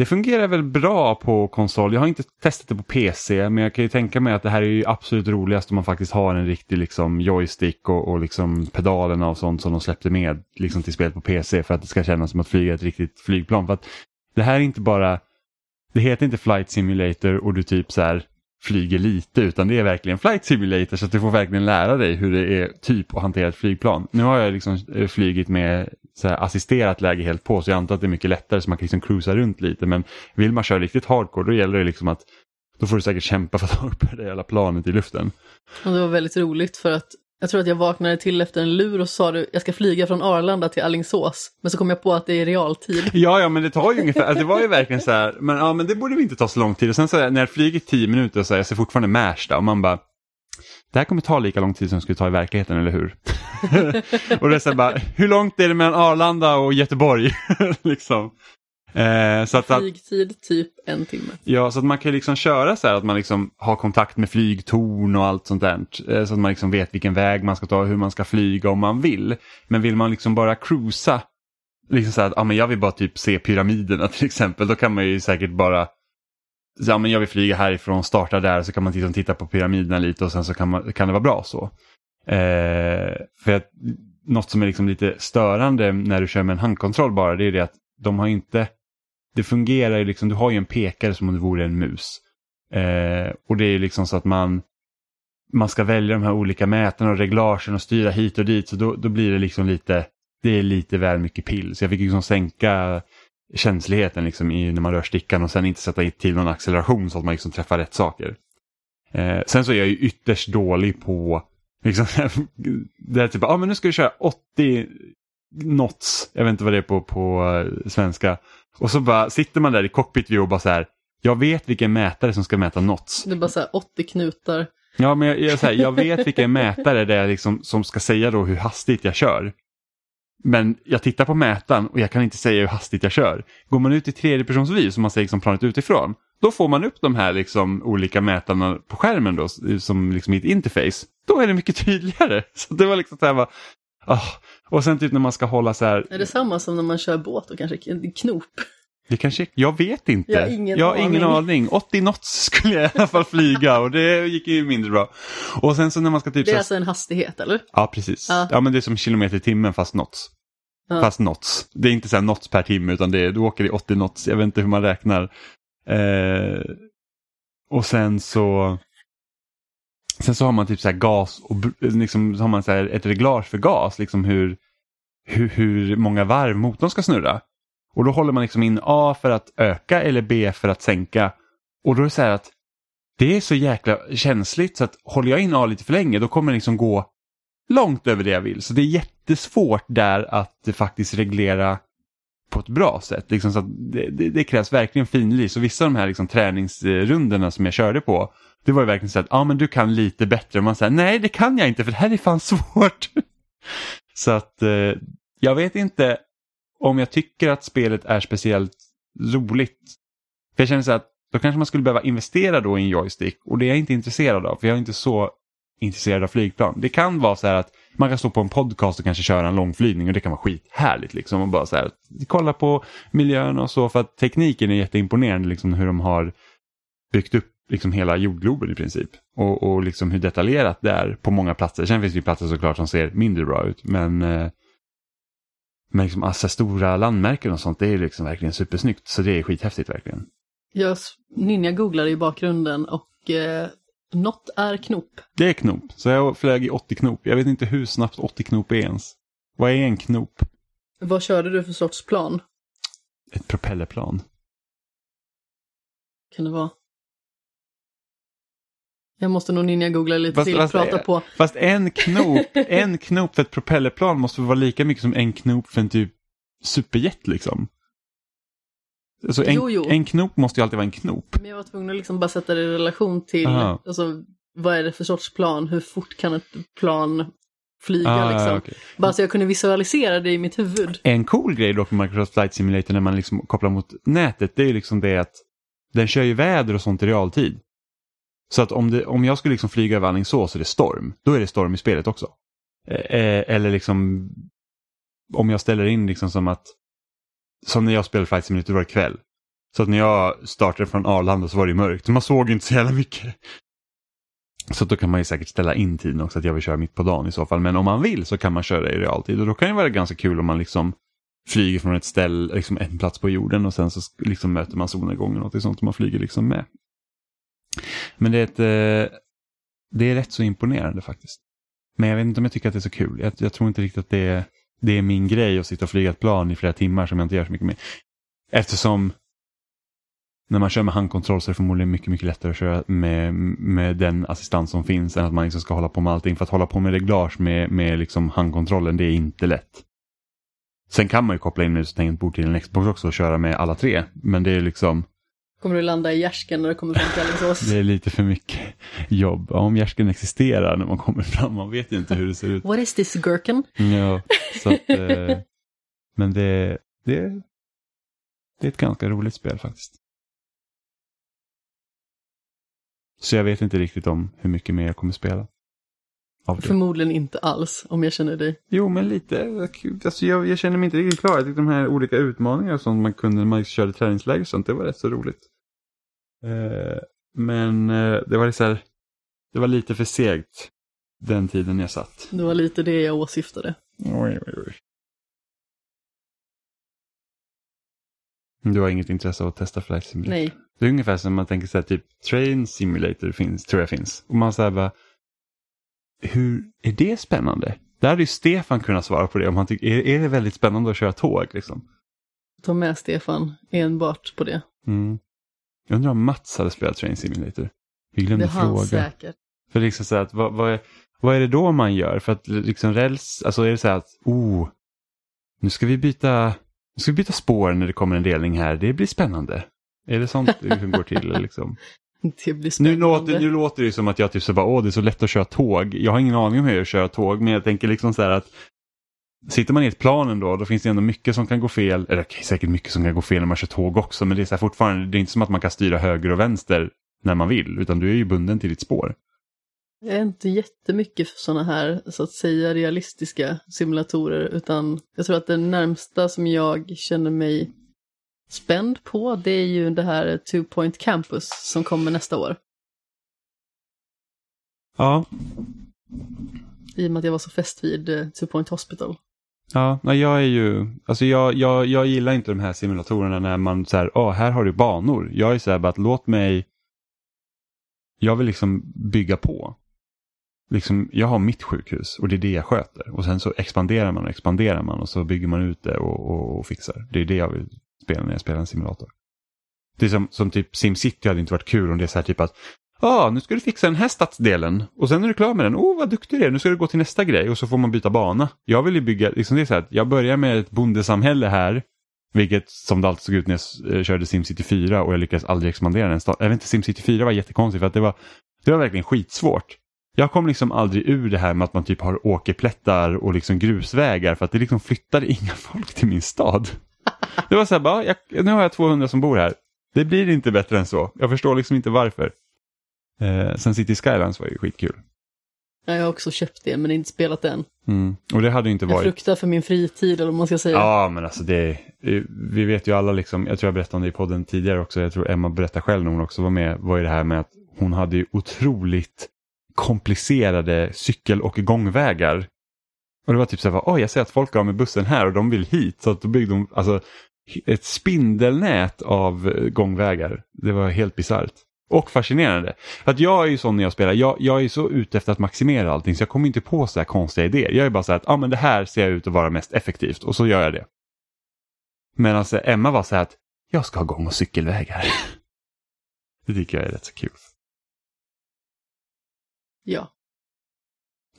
det fungerar väl bra på konsol. Jag har inte testat det på PC men jag kan ju tänka mig att det här är ju absolut roligast om man faktiskt har en riktig liksom, joystick och, och liksom pedalerna och sånt som de släppte med liksom, till spelet på PC för att det ska kännas som att flyga ett riktigt flygplan. För att det här är inte bara, det heter inte Flight Simulator och du typ så här flyger lite utan det är verkligen Flight Simulator så att du får verkligen lära dig hur det är typ att hantera ett flygplan. Nu har jag liksom eh, flygit med så här assisterat läge helt på så jag antar att det är mycket lättare så man kan liksom cruisa runt lite men vill man köra riktigt hardcore då gäller det liksom att då får du säkert kämpa för att ha uppe det hela planet i luften. Och det var väldigt roligt för att jag tror att jag vaknade till efter en lur och sa du, jag ska flyga från Arlanda till Alingsås. Men så kom jag på att det är realtid. Ja, ja, men det tar ju ungefär, alltså, det var ju verkligen så här, men, ja, men det borde vi inte ta så lång tid. Och sen så här, när jag flyger tio minuter så här, jag ser fortfarande Märsta och man bara, det här kommer ta lika lång tid som det skulle ta i verkligheten, eller hur? och det är så bara, hur långt är det mellan Arlanda och Göteborg? liksom. Eh, så att, att, Flygtid typ en timme. ja, så att man kan liksom köra så här att man liksom har kontakt med flygtorn och allt sånt där. Eh, så att man liksom vet vilken väg man ska ta och hur man ska flyga om man vill. Men vill man liksom bara cruisa, liksom så här att ah, men jag vill bara typ se pyramiderna till exempel, då kan man ju säkert bara så, ja, men jag vill flyga härifrån, starta där så kan man liksom titta på pyramiderna lite och sen så kan, man, kan det vara bra så. Eh, för att, något som är liksom lite störande när du kör med en handkontroll bara, det är det att de har inte, det fungerar ju liksom, du har ju en pekare som om det vore en mus. Eh, och det är ju liksom så att man, man ska välja de här olika mätarna och reglagen och styra hit och dit, så då, då blir det liksom lite, det är lite väl mycket pill. Så jag fick liksom sänka känsligheten liksom i, när man rör stickan och sen inte sätta in till någon acceleration så att man liksom träffar rätt saker. Eh, sen så är jag ju ytterst dålig på liksom, det är typ, ah, men nu ska vi köra 80 knots, jag vet inte vad det är på, på eh, svenska. Och så bara sitter man där i cockpit view och bara så här, jag vet vilken mätare som ska mäta knots. Det är bara så här 80 knutar. Ja, men jag, jag, här, jag vet vilken mätare det är liksom, som ska säga då hur hastigt jag kör. Men jag tittar på mätaren och jag kan inte säga hur hastigt jag kör. Går man ut i tredjepersonsvy som man ser liksom planet utifrån, då får man upp de här liksom olika mätarna på skärmen då, som liksom i ett interface. Då är det mycket tydligare. Så det var liksom så här bara, oh. Och sen typ när man ska hålla så här, Är det samma som när man kör båt och kanske knop? Det kanske, jag vet inte. Jag har ingen jag har ingen aning. aning. 80 knots skulle jag i alla fall flyga och det gick ju mindre bra. Och sen så när man ska typ Det är alltså en hastighet, eller? Ja, precis. Ja. Ja. men det är som kilometer i timmen fast knots. Ja. Fast knots. Det är inte så här knots per timme utan det är, du åker i 80 knots. Jag vet inte hur man räknar. Eh, och sen så Sen så har man typ så här gas och liksom så har man så ett reglage för gas, liksom hur, hur, hur många varv motorn ska snurra. Och då håller man liksom in A för att öka eller B för att sänka. Och då är det så här att det är så jäkla känsligt så att håller jag in A lite för länge då kommer det liksom gå långt över det jag vill. Så det är jättesvårt där att faktiskt reglera på ett bra sätt. Liksom så att det, det, det krävs verkligen finlis. Så vissa av de här liksom träningsrundorna som jag körde på, det var ju verkligen så att ah, men du kan lite bättre. Och man säger nej det kan jag inte för det här är fan svårt. så att eh, jag vet inte om jag tycker att spelet är speciellt roligt. För jag känner så att då kanske man skulle behöva investera då i en joystick och det är jag inte intresserad av för jag är inte så intresserad av flygplan. Det kan vara så här att man kan stå på en podcast och kanske köra en långflygning och det kan vara skithärligt liksom och bara så här kolla på miljön och så för att tekniken är jätteimponerande liksom hur de har byggt upp liksom hela jordgloben i princip och, och liksom hur detaljerat det är på många platser. Sen finns det ju platser såklart som ser mindre bra ut men eh, men liksom alltså, stora landmärken och sånt det är liksom verkligen supersnyggt så det är skithäftigt verkligen. Jag s- ninja-googlade i bakgrunden och eh, Något är knop. Det är knop. Så jag flög i 80 knop. Jag vet inte hur snabbt 80 knop är ens. Vad är en knop? Vad körde du för sorts plan? Ett propellerplan. Kan det vara? Jag måste nog ninja-googla lite Fast- till, fast- prata på. Fast en knop, en knop för ett propellerplan måste vara lika mycket som en knop för en typ superjet liksom. Alltså en, Jo, jo. en knop måste ju alltid vara en knop. Men jag var tvungen att liksom bara sätta det i relation till, Aha. alltså, vad är det för sorts plan? Hur fort kan ett plan flyga Ah, liksom? okej. Bara så jag kunde visualisera det i mitt huvud. En cool grej dock med Microsoft Flight Simulator när man liksom kopplar mot nätet, det är ju liksom det att den kör ju väder och sånt i realtid. Så att om, det, om jag skulle liksom flyga över Alingsås och det är storm, då är det storm i spelet också. Eh, eh, eller liksom om jag ställer in liksom som att, som när jag spelade Flight Simulator var det kväll. Så att när jag startade från Arlanda så var det mörkt, man såg inte så jävla mycket. Så då kan man ju säkert ställa in tiden också att jag vill köra mitt på dagen i så fall. Men om man vill så kan man köra i realtid och då kan det vara ganska kul om man liksom flyger från ett ställe, liksom en plats på jorden och sen så liksom möter man solnedgången och något sånt som man flyger liksom med. Men det är, ett, eh, det är rätt så imponerande faktiskt. Men jag vet inte om jag tycker att det är så kul. Jag, jag tror inte riktigt att det är, det är min grej att sitta och flyga ett plan i flera timmar som jag inte gör så mycket med. Eftersom när man kör med handkontroll så är det förmodligen mycket, mycket lättare att köra med, med den assistans som finns än att man liksom ska hålla på med allting. För att hålla på med reglage med, med liksom handkontrollen, det är inte lätt. Sen kan man ju koppla in mus och tangentbord till en Xbox också och köra med alla tre. Men det är liksom, Kommer du landa i gärsken när du kommer fram till Alingsås? det är lite för mycket jobb. Ja, om gärsken existerar när man kommer fram, man vet ju inte hur det ser ut. What is this gherkin? Ja, så att, eh, men det, det, det är ett ganska roligt spel faktiskt. Så jag vet inte riktigt om hur mycket mer jag kommer spela. Förmodligen inte alls, om jag känner dig. Jo, men lite. Alltså, jag, jag känner mig inte riktigt klar. Jag tyckte de här olika utmaningarna som man kunde när man körde träningsläger och sånt, det var rätt så roligt. Eh, men eh, det var liksom, så här, det var lite för segt den tiden jag satt. Det var lite det jag åsyftade. Oj, oj, oj. Du har inget intresse av att testa Flight Simulator? Nej. Det är ungefär som man tänker så här, typ Train Simulator finns, tror jag finns. Och man säger bara, hur är det spännande? Där hade ju Stefan kunnat svara på det om han tycker, är, är det väldigt spännande att köra tåg liksom? Ta med Stefan enbart på det. Mm. Jag undrar om Mats hade spelat Train Simulator. Vi Det glömde han fråga. säkert. För liksom så att, vad, vad, är, vad är det då man gör? För att liksom räls, alltså är det så här att, oh, nu ska vi byta, nu ska vi byta spår när det kommer en delning här, det blir spännande. Är det sånt det liksom går till? Liksom? Det blir Nu, låter, nu låter det som att jag typ så bara, åh det är så lätt att köra tåg. Jag har ingen aning om hur jag kör tåg, men jag tänker liksom så här att Sitter man i ett plan ändå, då finns det ändå mycket som kan gå fel. Eller okej, säkert mycket som kan gå fel när man kör tåg också, men det är så här fortfarande, det är inte som att man kan styra höger och vänster när man vill, utan du är ju bunden till ditt spår. Jag är inte jättemycket för sådana här, så att säga, realistiska simulatorer, utan jag tror att det närmsta som jag känner mig spänd på, det är ju det här Two Point Campus som kommer nästa år. Ja, I och med att jag var så fäst vid eh, Two Point Hospital. Ja, jag är ju, alltså jag, jag, jag gillar inte de här simulatorerna när man så här, åh, här har du banor. Jag är så här bara att låt mig, jag vill liksom bygga på. Liksom, jag har mitt sjukhus och det är det jag sköter. Och sen så expanderar man och expanderar man och så bygger man ut det och, och, och fixar. Det är det jag vill spela när jag spelar en simulator. Det är som, som typ SimCity hade inte varit kul om det är så här typ att Ja, nu ska du fixa den här stadsdelen och sen är du klar med den. Åh, vad duktig du är. Nu ska du gå till nästa grej och så får man byta bana. Jag vill ju bygga, liksom det är så här, jag börjar med ett bondesamhälle här, vilket som det alltid såg ut när jag eh, körde SimCity 4 och jag lyckades aldrig expandera den staden. Jag vet inte, SimCity 4 var jättekonstigt för att det var, det var verkligen skitsvårt. Jag kom liksom aldrig ur det här med att man typ har åkerplättar och liksom grusvägar för att det liksom flyttade inga folk till min stad. Det var så här, bara, jag, nu har jag 200 som bor här. Det blir inte bättre än så. Jag förstår liksom inte varför. Eh, sen City Skylines var ju skitkul. Ja, Jag har också köpt det, men inte spelat den. Mm. Och det hade ju inte Jag varit... fruktar för min fritid, eller vad man ska säga. Ja, men alltså det... eh, Vi vet ju alla liksom, jag tror jag berättade om det i podden tidigare också, jag tror Emma berättade själv när hon också var med, var ju det här med att hon hade ju otroligt komplicerade cykel och gångvägar. Och det var typ så här, oj jag ser att folk har med bussen här och de vill hit. Så att då byggde de alltså, ett spindelnät av eh, gångvägar. Det var helt bisarrt. Och fascinerande. För att jag är ju sån när jag spelar, jag, jag är så ute efter att maximera allting så jag kommer inte på så här konstiga idéer. Jag är bara så här att ah, men det här ser ut att vara mest effektivt och så gör jag det. Men alltså Emma var så här att jag ska ha gång och cykelvägar. Det tycker jag är rätt så kul. Ja.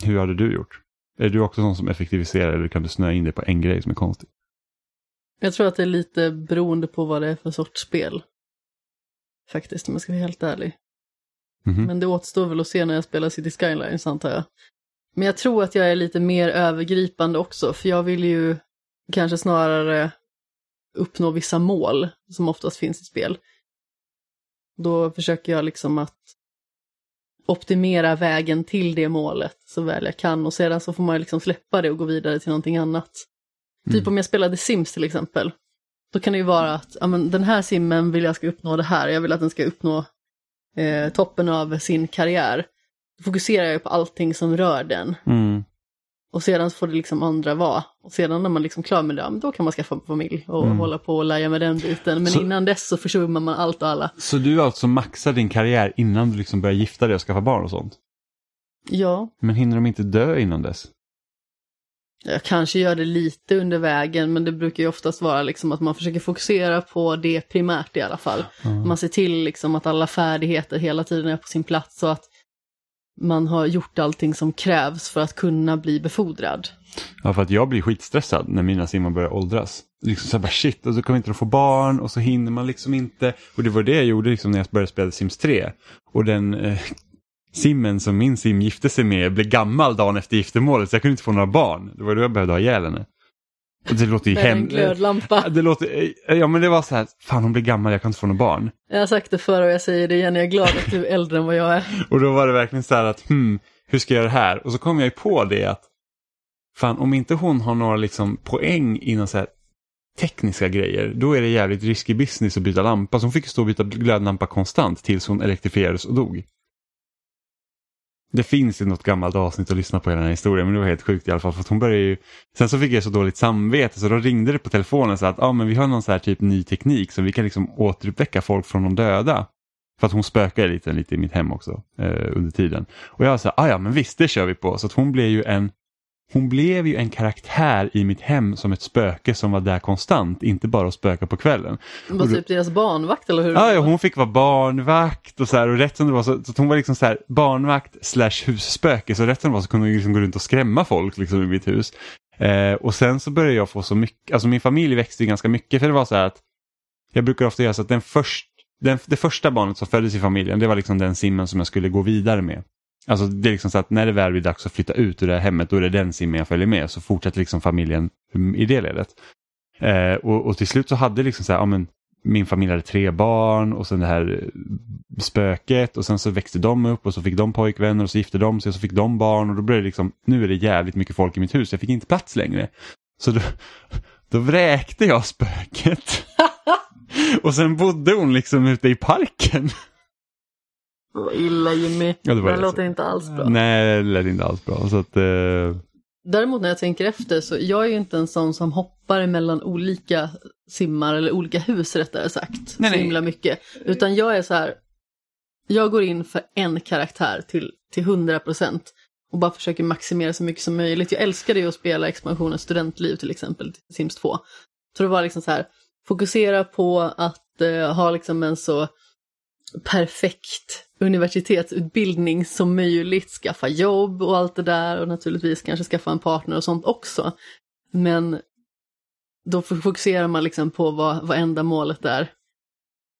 Hur hade du gjort? Är du också sån som effektiviserar eller kan du snöa in dig på en grej som är konstig? Jag tror att det är lite beroende på vad det är för sorts spel. Faktiskt, om jag ska vara helt ärlig. Mhm. Men det återstår väl att se när jag spelar City Skylines antar jag. Men jag tror att jag är lite mer övergripande också, för jag vill ju kanske snarare uppnå vissa mål som oftast finns i spel. Då försöker jag liksom att optimera vägen till det målet så väl jag kan och sedan så får man liksom släppa det och gå vidare till någonting annat. Typ om jag spelade Sims till exempel. Då kan det ju vara att ja, men den här simmen vill jag ska uppnå det här, jag vill att den ska uppnå eh, toppen av sin karriär. Då fokuserar jag på allting som rör den. Mm. Och sedan får det liksom andra vara. Och sedan när man liksom klar med det, då kan man skaffa en familj och Mm. hålla på och lära med den biten. Men Så- innan dess så försummar man allt och alla. Så du alltså maxar din karriär innan du liksom börjar gifta dig och skaffa barn och sånt? Ja, Men hinner de inte dö innan dess? Jag kanske gör det lite under vägen, men det brukar ju oftast vara liksom att man försöker fokusera på det primärt i alla fall. Man ser till liksom att alla färdigheter hela tiden är på sin plats så att man har gjort allting som krävs för att kunna bli befordrad. Ja, för att jag blir skitstressad när mina simmar börjar åldras. Liksom så här bara shit, och så kommer inte de få barn och så hinner man liksom inte. Och det var det jag gjorde liksom när jag började spela Sims 3. Och den eh, simmen som min sim gifte sig med blev gammal dagen efter giftermålet så jag kunde inte få några barn. Det var då jag behövde ha ihjäl henne. Och det låter ju hemskt. glödlampa. Det låter, ja men det var så här, fan hon blir gammal, jag kan inte få några barn. Jag har sagt det förr och jag säger det igen, jag är glad att du är äldre än vad jag är. Och då var det verkligen så här att, hmm, hur ska jag göra det här? Och så kom jag ju på det att, fan om inte hon har några liksom poäng inom så här tekniska grejer, då är det jävligt risky business att byta lampa. Så hon fick stå och byta glödlampa konstant tills hon elektrifierades och dog. Det finns ju något gammalt avsnitt att lyssna på i den här historien, men det var helt sjukt i alla fall. För att hon började ju... Sen så fick jag så dåligt samvete så då ringde det på telefonen så att ah, men vi har någon så här typ ny teknik så vi kan liksom återuppväcka folk från de döda. För att hon spökade lite, lite i mitt hem också eh, under tiden. Och jag sa, ah, ja men visst det kör vi på. Så att hon blev ju en hon blev ju en karaktär i mitt hem som ett spöke som var där konstant, inte bara att spöka på kvällen. Det var typ deras barnvakt eller hur? Ja, ja, hon fick vara barnvakt och så här och rätt som det var så, så hon var liksom så här barnvakt slash husspöke så rätt som det var så kunde hon liksom gå runt och skrämma folk liksom i mitt hus. Eh, och sen så började jag få så mycket, alltså min familj växte ganska mycket för det var så här att jag brukar ofta göra så att den först, den, det första barnet som föddes i familjen det var liksom den simmen som jag skulle gå vidare med. Alltså det är liksom så att när det väl blir dags att flytta ut ur det här hemmet då är det den simmen jag följer med så fortsätter liksom familjen i det ledet. Eh, och, och till slut så hade liksom så här, ja men min familj hade tre barn och sen det här spöket och sen så växte de upp och så fick de pojkvänner och så gifte de sig och så fick de barn och då blev det liksom, nu är det jävligt mycket folk i mitt hus, jag fick inte plats längre. Så då, då vräkte jag spöket. och sen bodde hon liksom ute i parken. Vad illa Jimmy. Ja, det var det låter inte alls bra. Nej, det lät inte alls bra. Så att, eh, Däremot när jag tänker efter så jag är ju inte en sån som hoppar mellan olika simmar eller olika hus rättare sagt. Nej, så nej. himla mycket. Utan jag är så här, jag går in för en karaktär till, till 100% och bara försöker maximera så mycket som möjligt. Jag älskade ju att spela expansionen Studentliv till exempel, till Sims 2. Så det var liksom så här, fokusera på att eh, ha liksom en så perfekt universitetsutbildning som möjligt, skaffa jobb och allt det där och naturligtvis kanske skaffa en partner och sånt också. Men då fokuserar man liksom på vad, vad enda målet är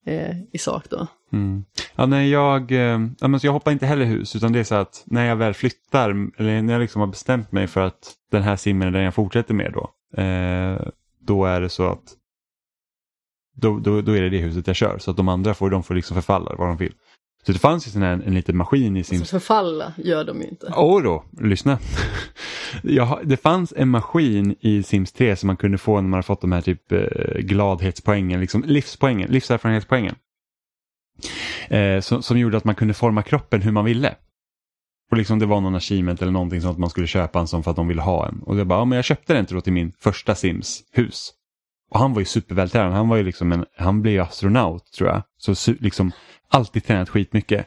eh, i sak då. Mm. Ja, nej, jag, eh, ja, men så jag hoppar inte heller hus utan det är så att när jag väl flyttar eller när jag liksom har bestämt mig för att den här simmen är den jag fortsätter med då. Eh, då är det så att då, då, då är det det huset jag kör så att de andra får, de får liksom förfalla vad de vill. Så det fanns ju sån här, en liten maskin i Sims Alltså förfalla gör de ju inte. Åh då, lyssna. Har- det fanns en maskin i Sims 3 som man kunde få när man har fått de här typ eh, gladhetspoängen, liksom livspoängen, livserfarenhetspoängen. Eh, som, som gjorde att man kunde forma kroppen hur man ville. Och liksom det var någon achievement eller någonting att man skulle köpa en sån för att de ville ha en. Och jag bara, ja men jag köpte den då till min första Sims hus. Och han var ju supervältränad, han var ju liksom en, han blev astronaut tror jag. Så liksom alltid tränat skitmycket.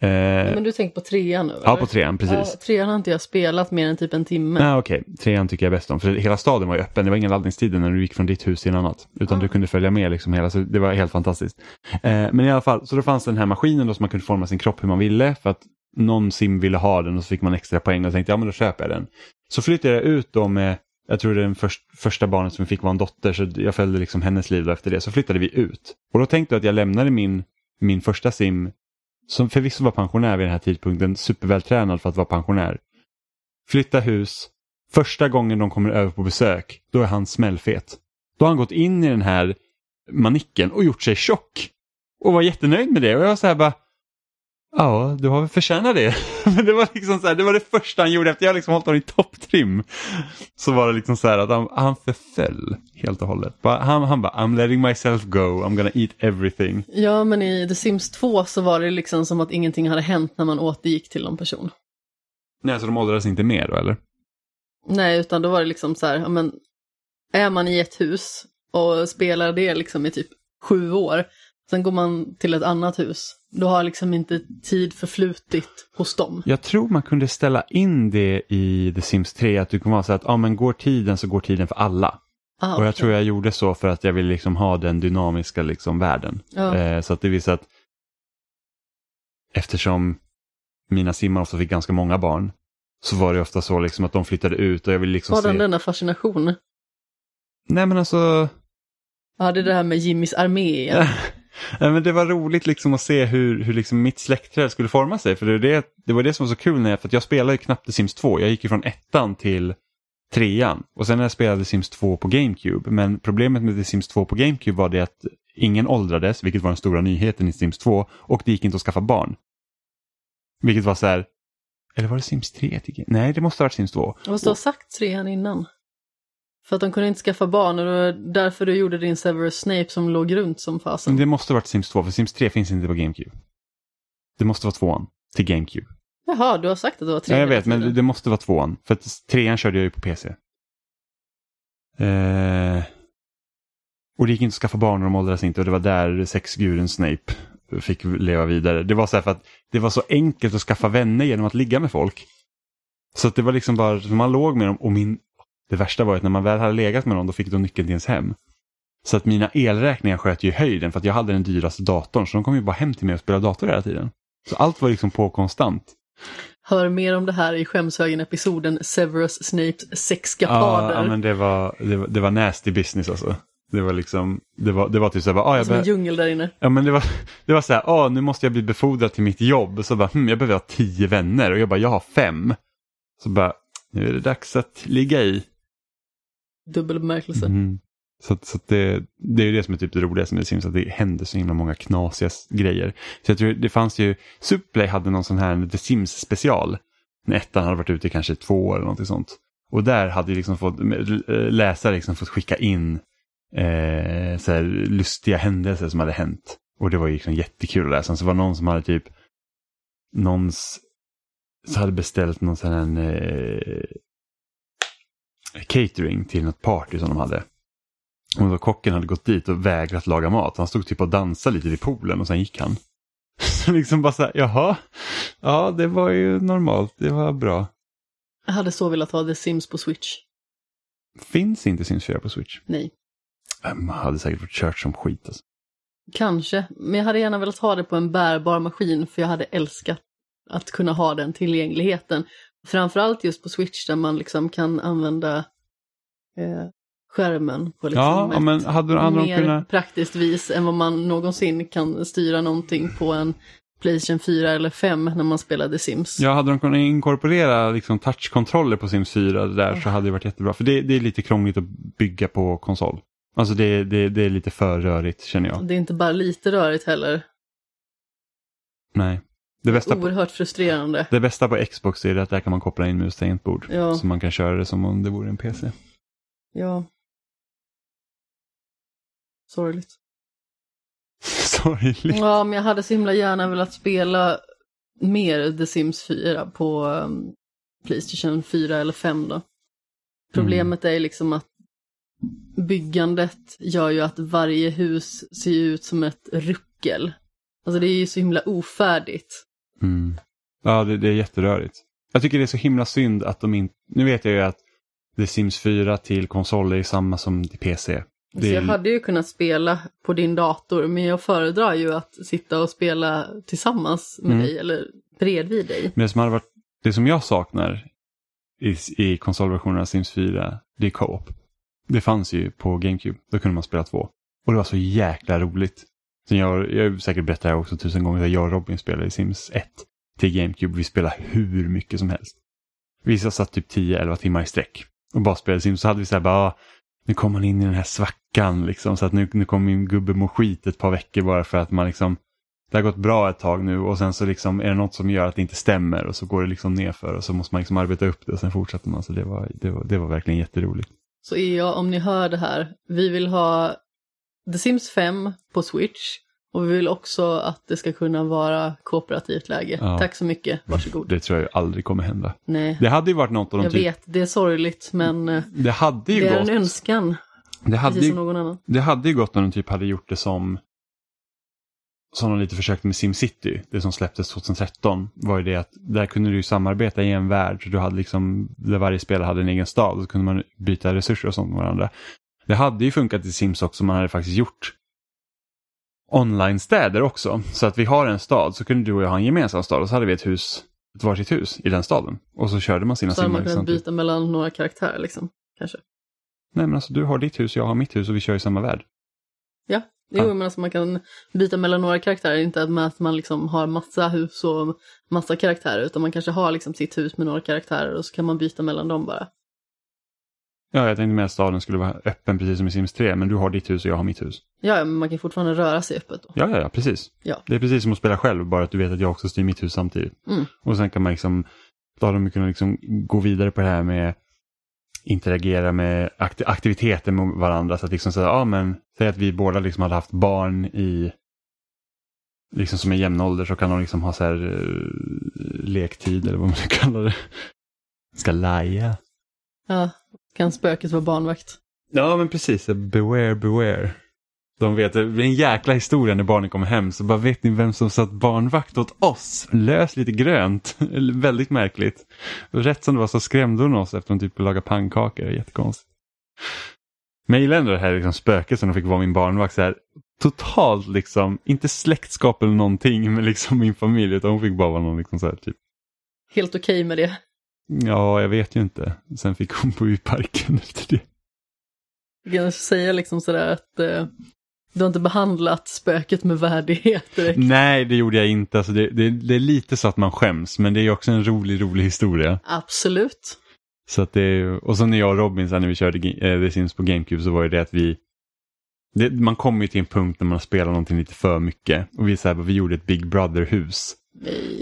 Eh, Men du tänker på trean nu? ja, eller? på trean, precis. Ja, trean har inte jag spelat mer än typ en timme. Nej, okej. Trean tycker jag bäst om. För hela staden var ju öppen. Det var inga laddningstider när du gick från ditt hus till en annat. Utan Ah. du kunde följa med liksom hela. Så det var helt fantastiskt. Eh, men i alla fall, så då fanns den här maskinen då som man kunde forma sin kropp hur man ville. För att någon sim ville ha den och så fick man extra poäng. Och tänkte ja men då köper jag den. Så flyttade jag ut då med, jag tror det den först, första barnet som vi fick var en dotter. Så jag följde liksom hennes liv efter det. Så flyttade vi ut. Och då tänkte jag att jag lämnade min, min första sim som förvisso var pensionär vid den här tidpunkten, supervältränad för att vara pensionär. Flytta hus, första gången de kommer över på besök, då är han smällfet. Då har han gått in i den här manicken och gjort sig tjock. Och var jättenöjd med det och jag var så här bara, ja du har väl förtjänat det. Men det var liksom så här, det var det första han gjorde efter jag liksom hållit honom i topptrim. Så var det liksom så här att han, han förföll helt och hållet. Han, han bara, I'm letting myself go, I'm gonna eat everything. Ja, men i The Sims 2 så var det liksom som att ingenting hade hänt när man återgick till någon person. Nej, så de åldrades inte mer då eller? Nej, utan då var det liksom så här, ja, men är man i ett hus och spelar det liksom i typ sju år, sen går man till ett annat hus, då har liksom inte tid förflutit hos dem. Jag tror man kunde ställa in det i The Sims 3 att du kan vara så att ja, men går tiden så går tiden för alla. Ah, Och jag okej. tror jag gjorde så för att jag ville liksom ha den dynamiska liksom världen. Ja. Eh, så att det visar att eftersom mina simmar ofta fick ganska många barn så var det ofta så liksom att de flyttade ut och jag ville liksom den se... denna fascination? Nej men alltså, Ja, det är det här med Jimmys armé igen. Nej, men det var roligt liksom att se hur, hur liksom mitt släktträd skulle forma sig. För det, var det, det var det som var så kul när jag, för att jag spelade knappt The Sims 2. Jag gick från ettan till trean. Och sen när jag spelade Sims 2 på GameCube. Men problemet med The Sims 2 på GameCube var det att ingen åldrades, vilket var den stora nyheten i Sims 2. Och det gick inte att skaffa barn. Vilket var så här, eller var det Sims 3? till Game- Nej, det måste ha varit Sims 2. Vad du har sagt trean innan? För att de kunde inte skaffa barn och det var därför du gjorde din Severus Snape som låg runt som fasen. Men det måste ha varit Sims 2, för Sims 3 finns inte på GameCube. Det måste vara tvåan till GameCube. Jaha, du har sagt att det var Ja, trean. jag vet, men tiden. det måste vara tvåan. För att trean körde jag ju på PC. Eh, och det gick inte att skaffa barn och de åldrades inte och det var där sexguden Snape fick leva vidare. Det var så här för att det var så enkelt att skaffa vänner genom att ligga med folk. Så att det var liksom bara, man låg med dem och min, det värsta var att när man väl hade legat med någon då fick de nyckeln till ens hem. Så att mina elräkningar sköt ju i höjden för att jag hade den dyraste datorn så de kom ju bara hem till mig och spelade dator hela tiden. Så allt var liksom på konstant. Hör mer om det här i Skämshögen-episoden Severus Snapes Ja, sexskapader. ja, men det var, det var, det var nasty business alltså. Det var liksom, det var, det var typ så här, ah, jag Som en djungel där inne. ja, men det var, det var så här, ah, nu måste jag bli befordrad till mitt jobb. Så bara, hm, jag behöver ha tio vänner och jag bara, jag har fem. Så bara, nu är det dags att ligga i. Dubbel bemärkelse. Mm. Så, så att det, det är ju det som är typ det roligaste med Sims, att det händer så himla många knasiga grejer. Så jag tror det fanns ju, Superplay hade någon sån här The Sims special. När ettan hade varit ute i kanske två år eller någonting sånt. Och där hade liksom fått, läsare liksom fått skicka in eh, så här lustiga händelser som hade hänt. Och det var ju liksom jättekul att läsa. Så var det någon som hade typ, någons, så hade beställt någon sån här eh, catering till något party som de hade. Och då kocken hade gått dit och vägrat laga mat. Han stod typ och dansade lite vid poolen och sen gick han. Så liksom bara så här, jaha, ja det var ju normalt, det var bra. Jag hade så velat ha The Sims på Switch. Finns inte Sims 4 på Switch? Nej. Man hade säkert fått kört som skit alltså. Kanske, men jag hade gärna velat ha det på en bärbar maskin för jag hade älskat att kunna ha den tillgängligheten. Framförallt just på Switch där man liksom kan använda eh, skärmen på liksom Ja, ett men hade, hade de mer kunnat... praktiskt vis än vad man någonsin kan styra någonting på en Playstation 4 eller 5 när man spelar The Sims. Ja, hade de kunnat inkorporera liksom touchkontroller på Sims 4 där så hade det varit jättebra. För det, det är lite krångligt att bygga på konsol. Alltså det, det, det är lite för rörigt känner jag. Det är inte bara lite rörigt heller. Nej. Det bästa, på, Oerhört frustrerande. det bästa på Xbox är att där kan man koppla in mus tangentbord. Ja. Så man kan köra det som om det vore en PC. Ja. Sorgligt. Sorgligt. Ja, men jag hade så himla gärna velat spela mer The Sims 4 på um, Playstation 4 eller 5 då. Problemet är ju liksom att byggandet gör ju att varje hus ser ut som ett ruckel. Alltså det är ju så himla ofärdigt. Mm. Ja, det, det är jätterörigt. Jag tycker det är så himla synd att de inte... Nu vet jag ju att The Sims 4 till konsoler är samma som till PC. Så Det jag hade ju kunnat spela på din dator men jag föredrar ju att sitta och spela tillsammans med Mm. dig eller bredvid dig. men det, som hade varit, det som jag saknar i, i konsolversionen av Sims 4, det är co-op. Det fanns ju på GameCube, då kunde man spela två. Och det var så jäkla roligt. Sen jag, jag har säkert berättat det här också tusen gånger, att jag och Robin spelade i Sims 1 till GameCube. Vi spelade hur mycket som helst. Vissa satt typ 10-11 timmar i sträck och bara spelade Sims. Så hade vi så här bara, ah, nu kommer man in i den här svackan liksom. Så att nu, nu kommer min gubbe må skit ett par veckor bara för att man liksom, det har gått bra ett tag nu och sen så liksom är det något som gör att det inte stämmer och så går det liksom nerför och så måste man liksom arbeta upp det och sen fortsätter man. Så det var, det var, det var verkligen jätteroligt. Så är om ni hör det här, vi vill ha The Sims 5 på Switch och vi vill också att det ska kunna vara kooperativt läge. Ja. Tack så mycket, varsågod. Det tror jag aldrig kommer hända. Nej, Det hade ju varit något av de jag typ, vet, det är sorgligt men eh, det hade ju det är gått. en önskan, Det hade, precis ju, som någon annan. det hade ju gått om de typ hade gjort det som som de lite försökte med SimCity, det som släpptes 2013, var ju det att där kunde du ju samarbeta i en värld. Så du hade liksom, där varje spelare hade en egen stad så kunde man byta resurser och sånt med varandra. Det hade ju funkat i Sims också, man hade faktiskt gjort online-städer också. Så att vi har en stad, så kunde du och jag ha en gemensam stad och så hade vi ett hus, ett varsitt hus i den staden. Och så körde man sina Så man simmar kunnat samtidigt. byta mellan några karaktärer liksom, kanske. Nej men alltså du har ditt hus och jag har mitt hus och vi kör i samma värld. Ja, jo, Ja. men alltså man kan byta mellan några karaktärer, inte att man liksom har massa hus och massa karaktärer, utan man kanske har liksom sitt hus med några karaktärer och så kan man byta mellan dem bara. Ja, jag tänkte med att staden skulle vara öppen precis som i Sims 3, men du har ditt hus och jag har mitt hus. Ja, men man kan fortfarande röra sig öppet då. Ja, ja, ja, precis. Ja. Det är precis som att spela själv, bara att du vet att jag också styr mitt hus samtidigt. Mm. Och sen kan man liksom, då hade de kunnat liksom gå vidare på det här med interagera med akti- aktiviteter med varandra. Så att liksom säga, ja men, säg att vi båda liksom hade haft barn i, liksom som är jämn ålder så kan de liksom ha så här uh, lektid eller vad man ska kalla det. Ska laja. Ja, kan spöket vara barnvakt? Ja men precis, beware beware. De vet, det blir en jäkla historia när barnen kommer hem så bara vet ni vem som satt barnvakt åt oss? Lös lite grönt. Väldigt märkligt. Och rätt som det var så skrämde hon oss efter att hon typ lagade pannkakor. Jättekonstigt. Men jag gillar ändå det här liksom spöket som de fick vara min barnvakt. Så här, totalt liksom, inte släktskap eller någonting med liksom min familj utan hon fick bara vara någon liksom så här, typ. Helt okej med det. Ja, jag vet ju inte. Sen fick hon bo i parken efter det. Jag kan säga liksom sådär att eh, du har inte behandlat spöket med värdighet direkt. Nej, det gjorde jag inte. Alltså det, det, det är lite så att man skäms, men det är också en rolig, rolig historia. Absolut. Så att det och så när jag och Robin, när vi körde äh, The Sims på GameCube så var det det att vi det, man kommer ju till en punkt när man spelar någonting lite för mycket. Och vi, så här, vi gjorde ett Big Brother-hus.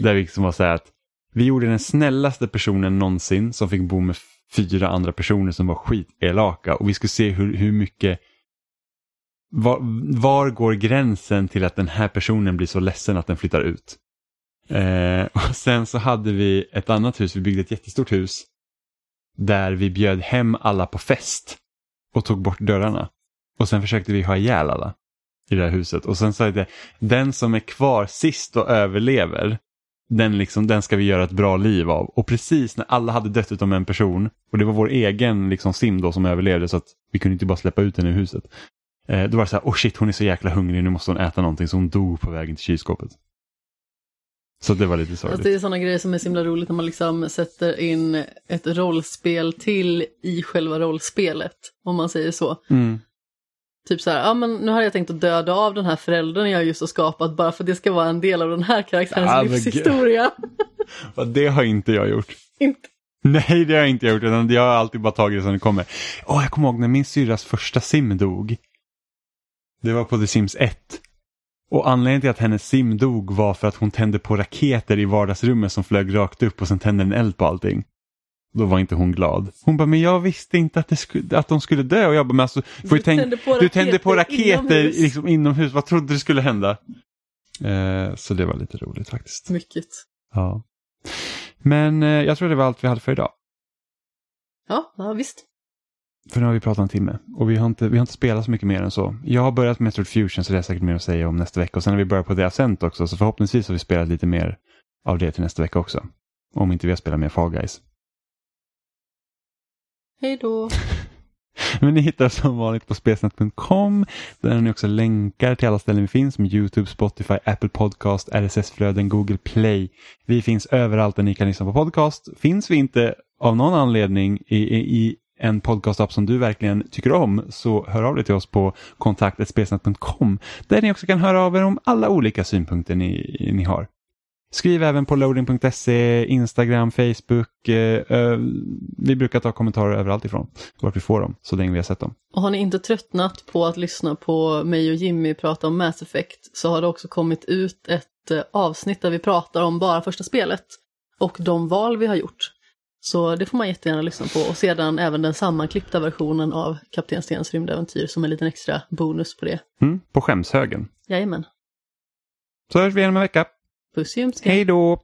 Där vi liksom var så här att vi gjorde den snällaste personen någonsin som fick bo med fyra andra personer som var skitelaka. Och vi skulle se hur, hur mycket var, var går gränsen till att den här personen blir så ledsen att den flyttar ut? Eh, och sen så hade vi ett annat hus, vi byggde ett jättestort hus där vi bjöd hem alla på fest och tog bort dörrarna. Och sen försökte vi ha ihjäl alla i det här huset. Och sen sa jag det, den som är kvar sist och överlever, den, liksom, den ska vi göra ett bra liv av. Och precis när alla hade dött utom en person, och det var vår egen liksom, sim då som överlevde så att vi kunde inte bara släppa ut henne i huset. Eh, då var det så här, oh shit hon är så jäkla hungrig, nu måste hon äta någonting så hon dog på vägen till kylskåpet. Så det var lite sorgligt. Alltså det är sådana grejer som är så himla roligt när man liksom sätter in ett rollspel till i själva rollspelet, om man säger så. Mm. Typ så här, ja men nu har jag tänkt att döda av den här föräldern jag just har skapat bara för att det ska vara en del av den här karaktärens Ja, livshistoria. Det har inte jag gjort. Inte. Nej, det har jag inte gjort. Utan jag har alltid bara tagit det som det kommer. Åh, jag kommer ihåg när min syrras första sim dog. Det var på The Sims 1. Och anledningen till att hennes sim dog var för att hon tände på raketer i vardagsrummet som flög rakt upp och sen tände en eld på allting. Då var inte hon glad. Hon bara, men jag visste inte att, skulle, att de skulle dö. Och jag bara, men alltså, Du tänk, tände på du tände på raketer raketer inomhus. liksom, inomhus. Vad trodde du skulle hända? Eh, så det var lite roligt faktiskt. Mycket. Ja. Men eh, jag tror det var allt vi hade för idag. Ja, ja visst. För nu har vi pratat en timme och vi har, inte, vi har inte spelat så mycket mer än så. Jag har börjat med Metroid Fusion så det är säkert mer att säga om nästa vecka. Och sen har vi börjat på The Ascent också så förhoppningsvis har vi spelat lite mer av det till nästa vecka också. Om inte vi har spelat mer Fall Guys. Hej då! Men ni hittar som vanligt på spelsnack.com. Där har ni också länkar till alla ställen vi finns som Youtube, Spotify, Apple Podcast, RSS-flöden, Google Play. Vi finns överallt där ni kan lyssna på podcast. Finns vi inte av någon anledning i, i, i en podcastapp som du verkligen tycker om så hör av dig till oss på kontaktetspelsnack.com där ni också kan höra av er om alla olika synpunkter ni, ni har. Skriv även på loading.se, Instagram, Facebook. Eh, vi brukar ta kommentarer överallt ifrån, vart vi får dem, så länge vi har sett dem. Och har ni inte tröttnat på att lyssna på mig och Jimmy prata om Mass Effect så har det också kommit ut ett eh, avsnitt där vi pratar om bara första spelet och de val vi har gjort. Så det får man jättegärna lyssna på och sedan även den sammanklippta versionen av Kapten Stens rymdäventyr som en liten extra bonus på det. Mm, på skämshögen. Jajamän. Så hörs vi igen om en vecka. Puss i. Hej då!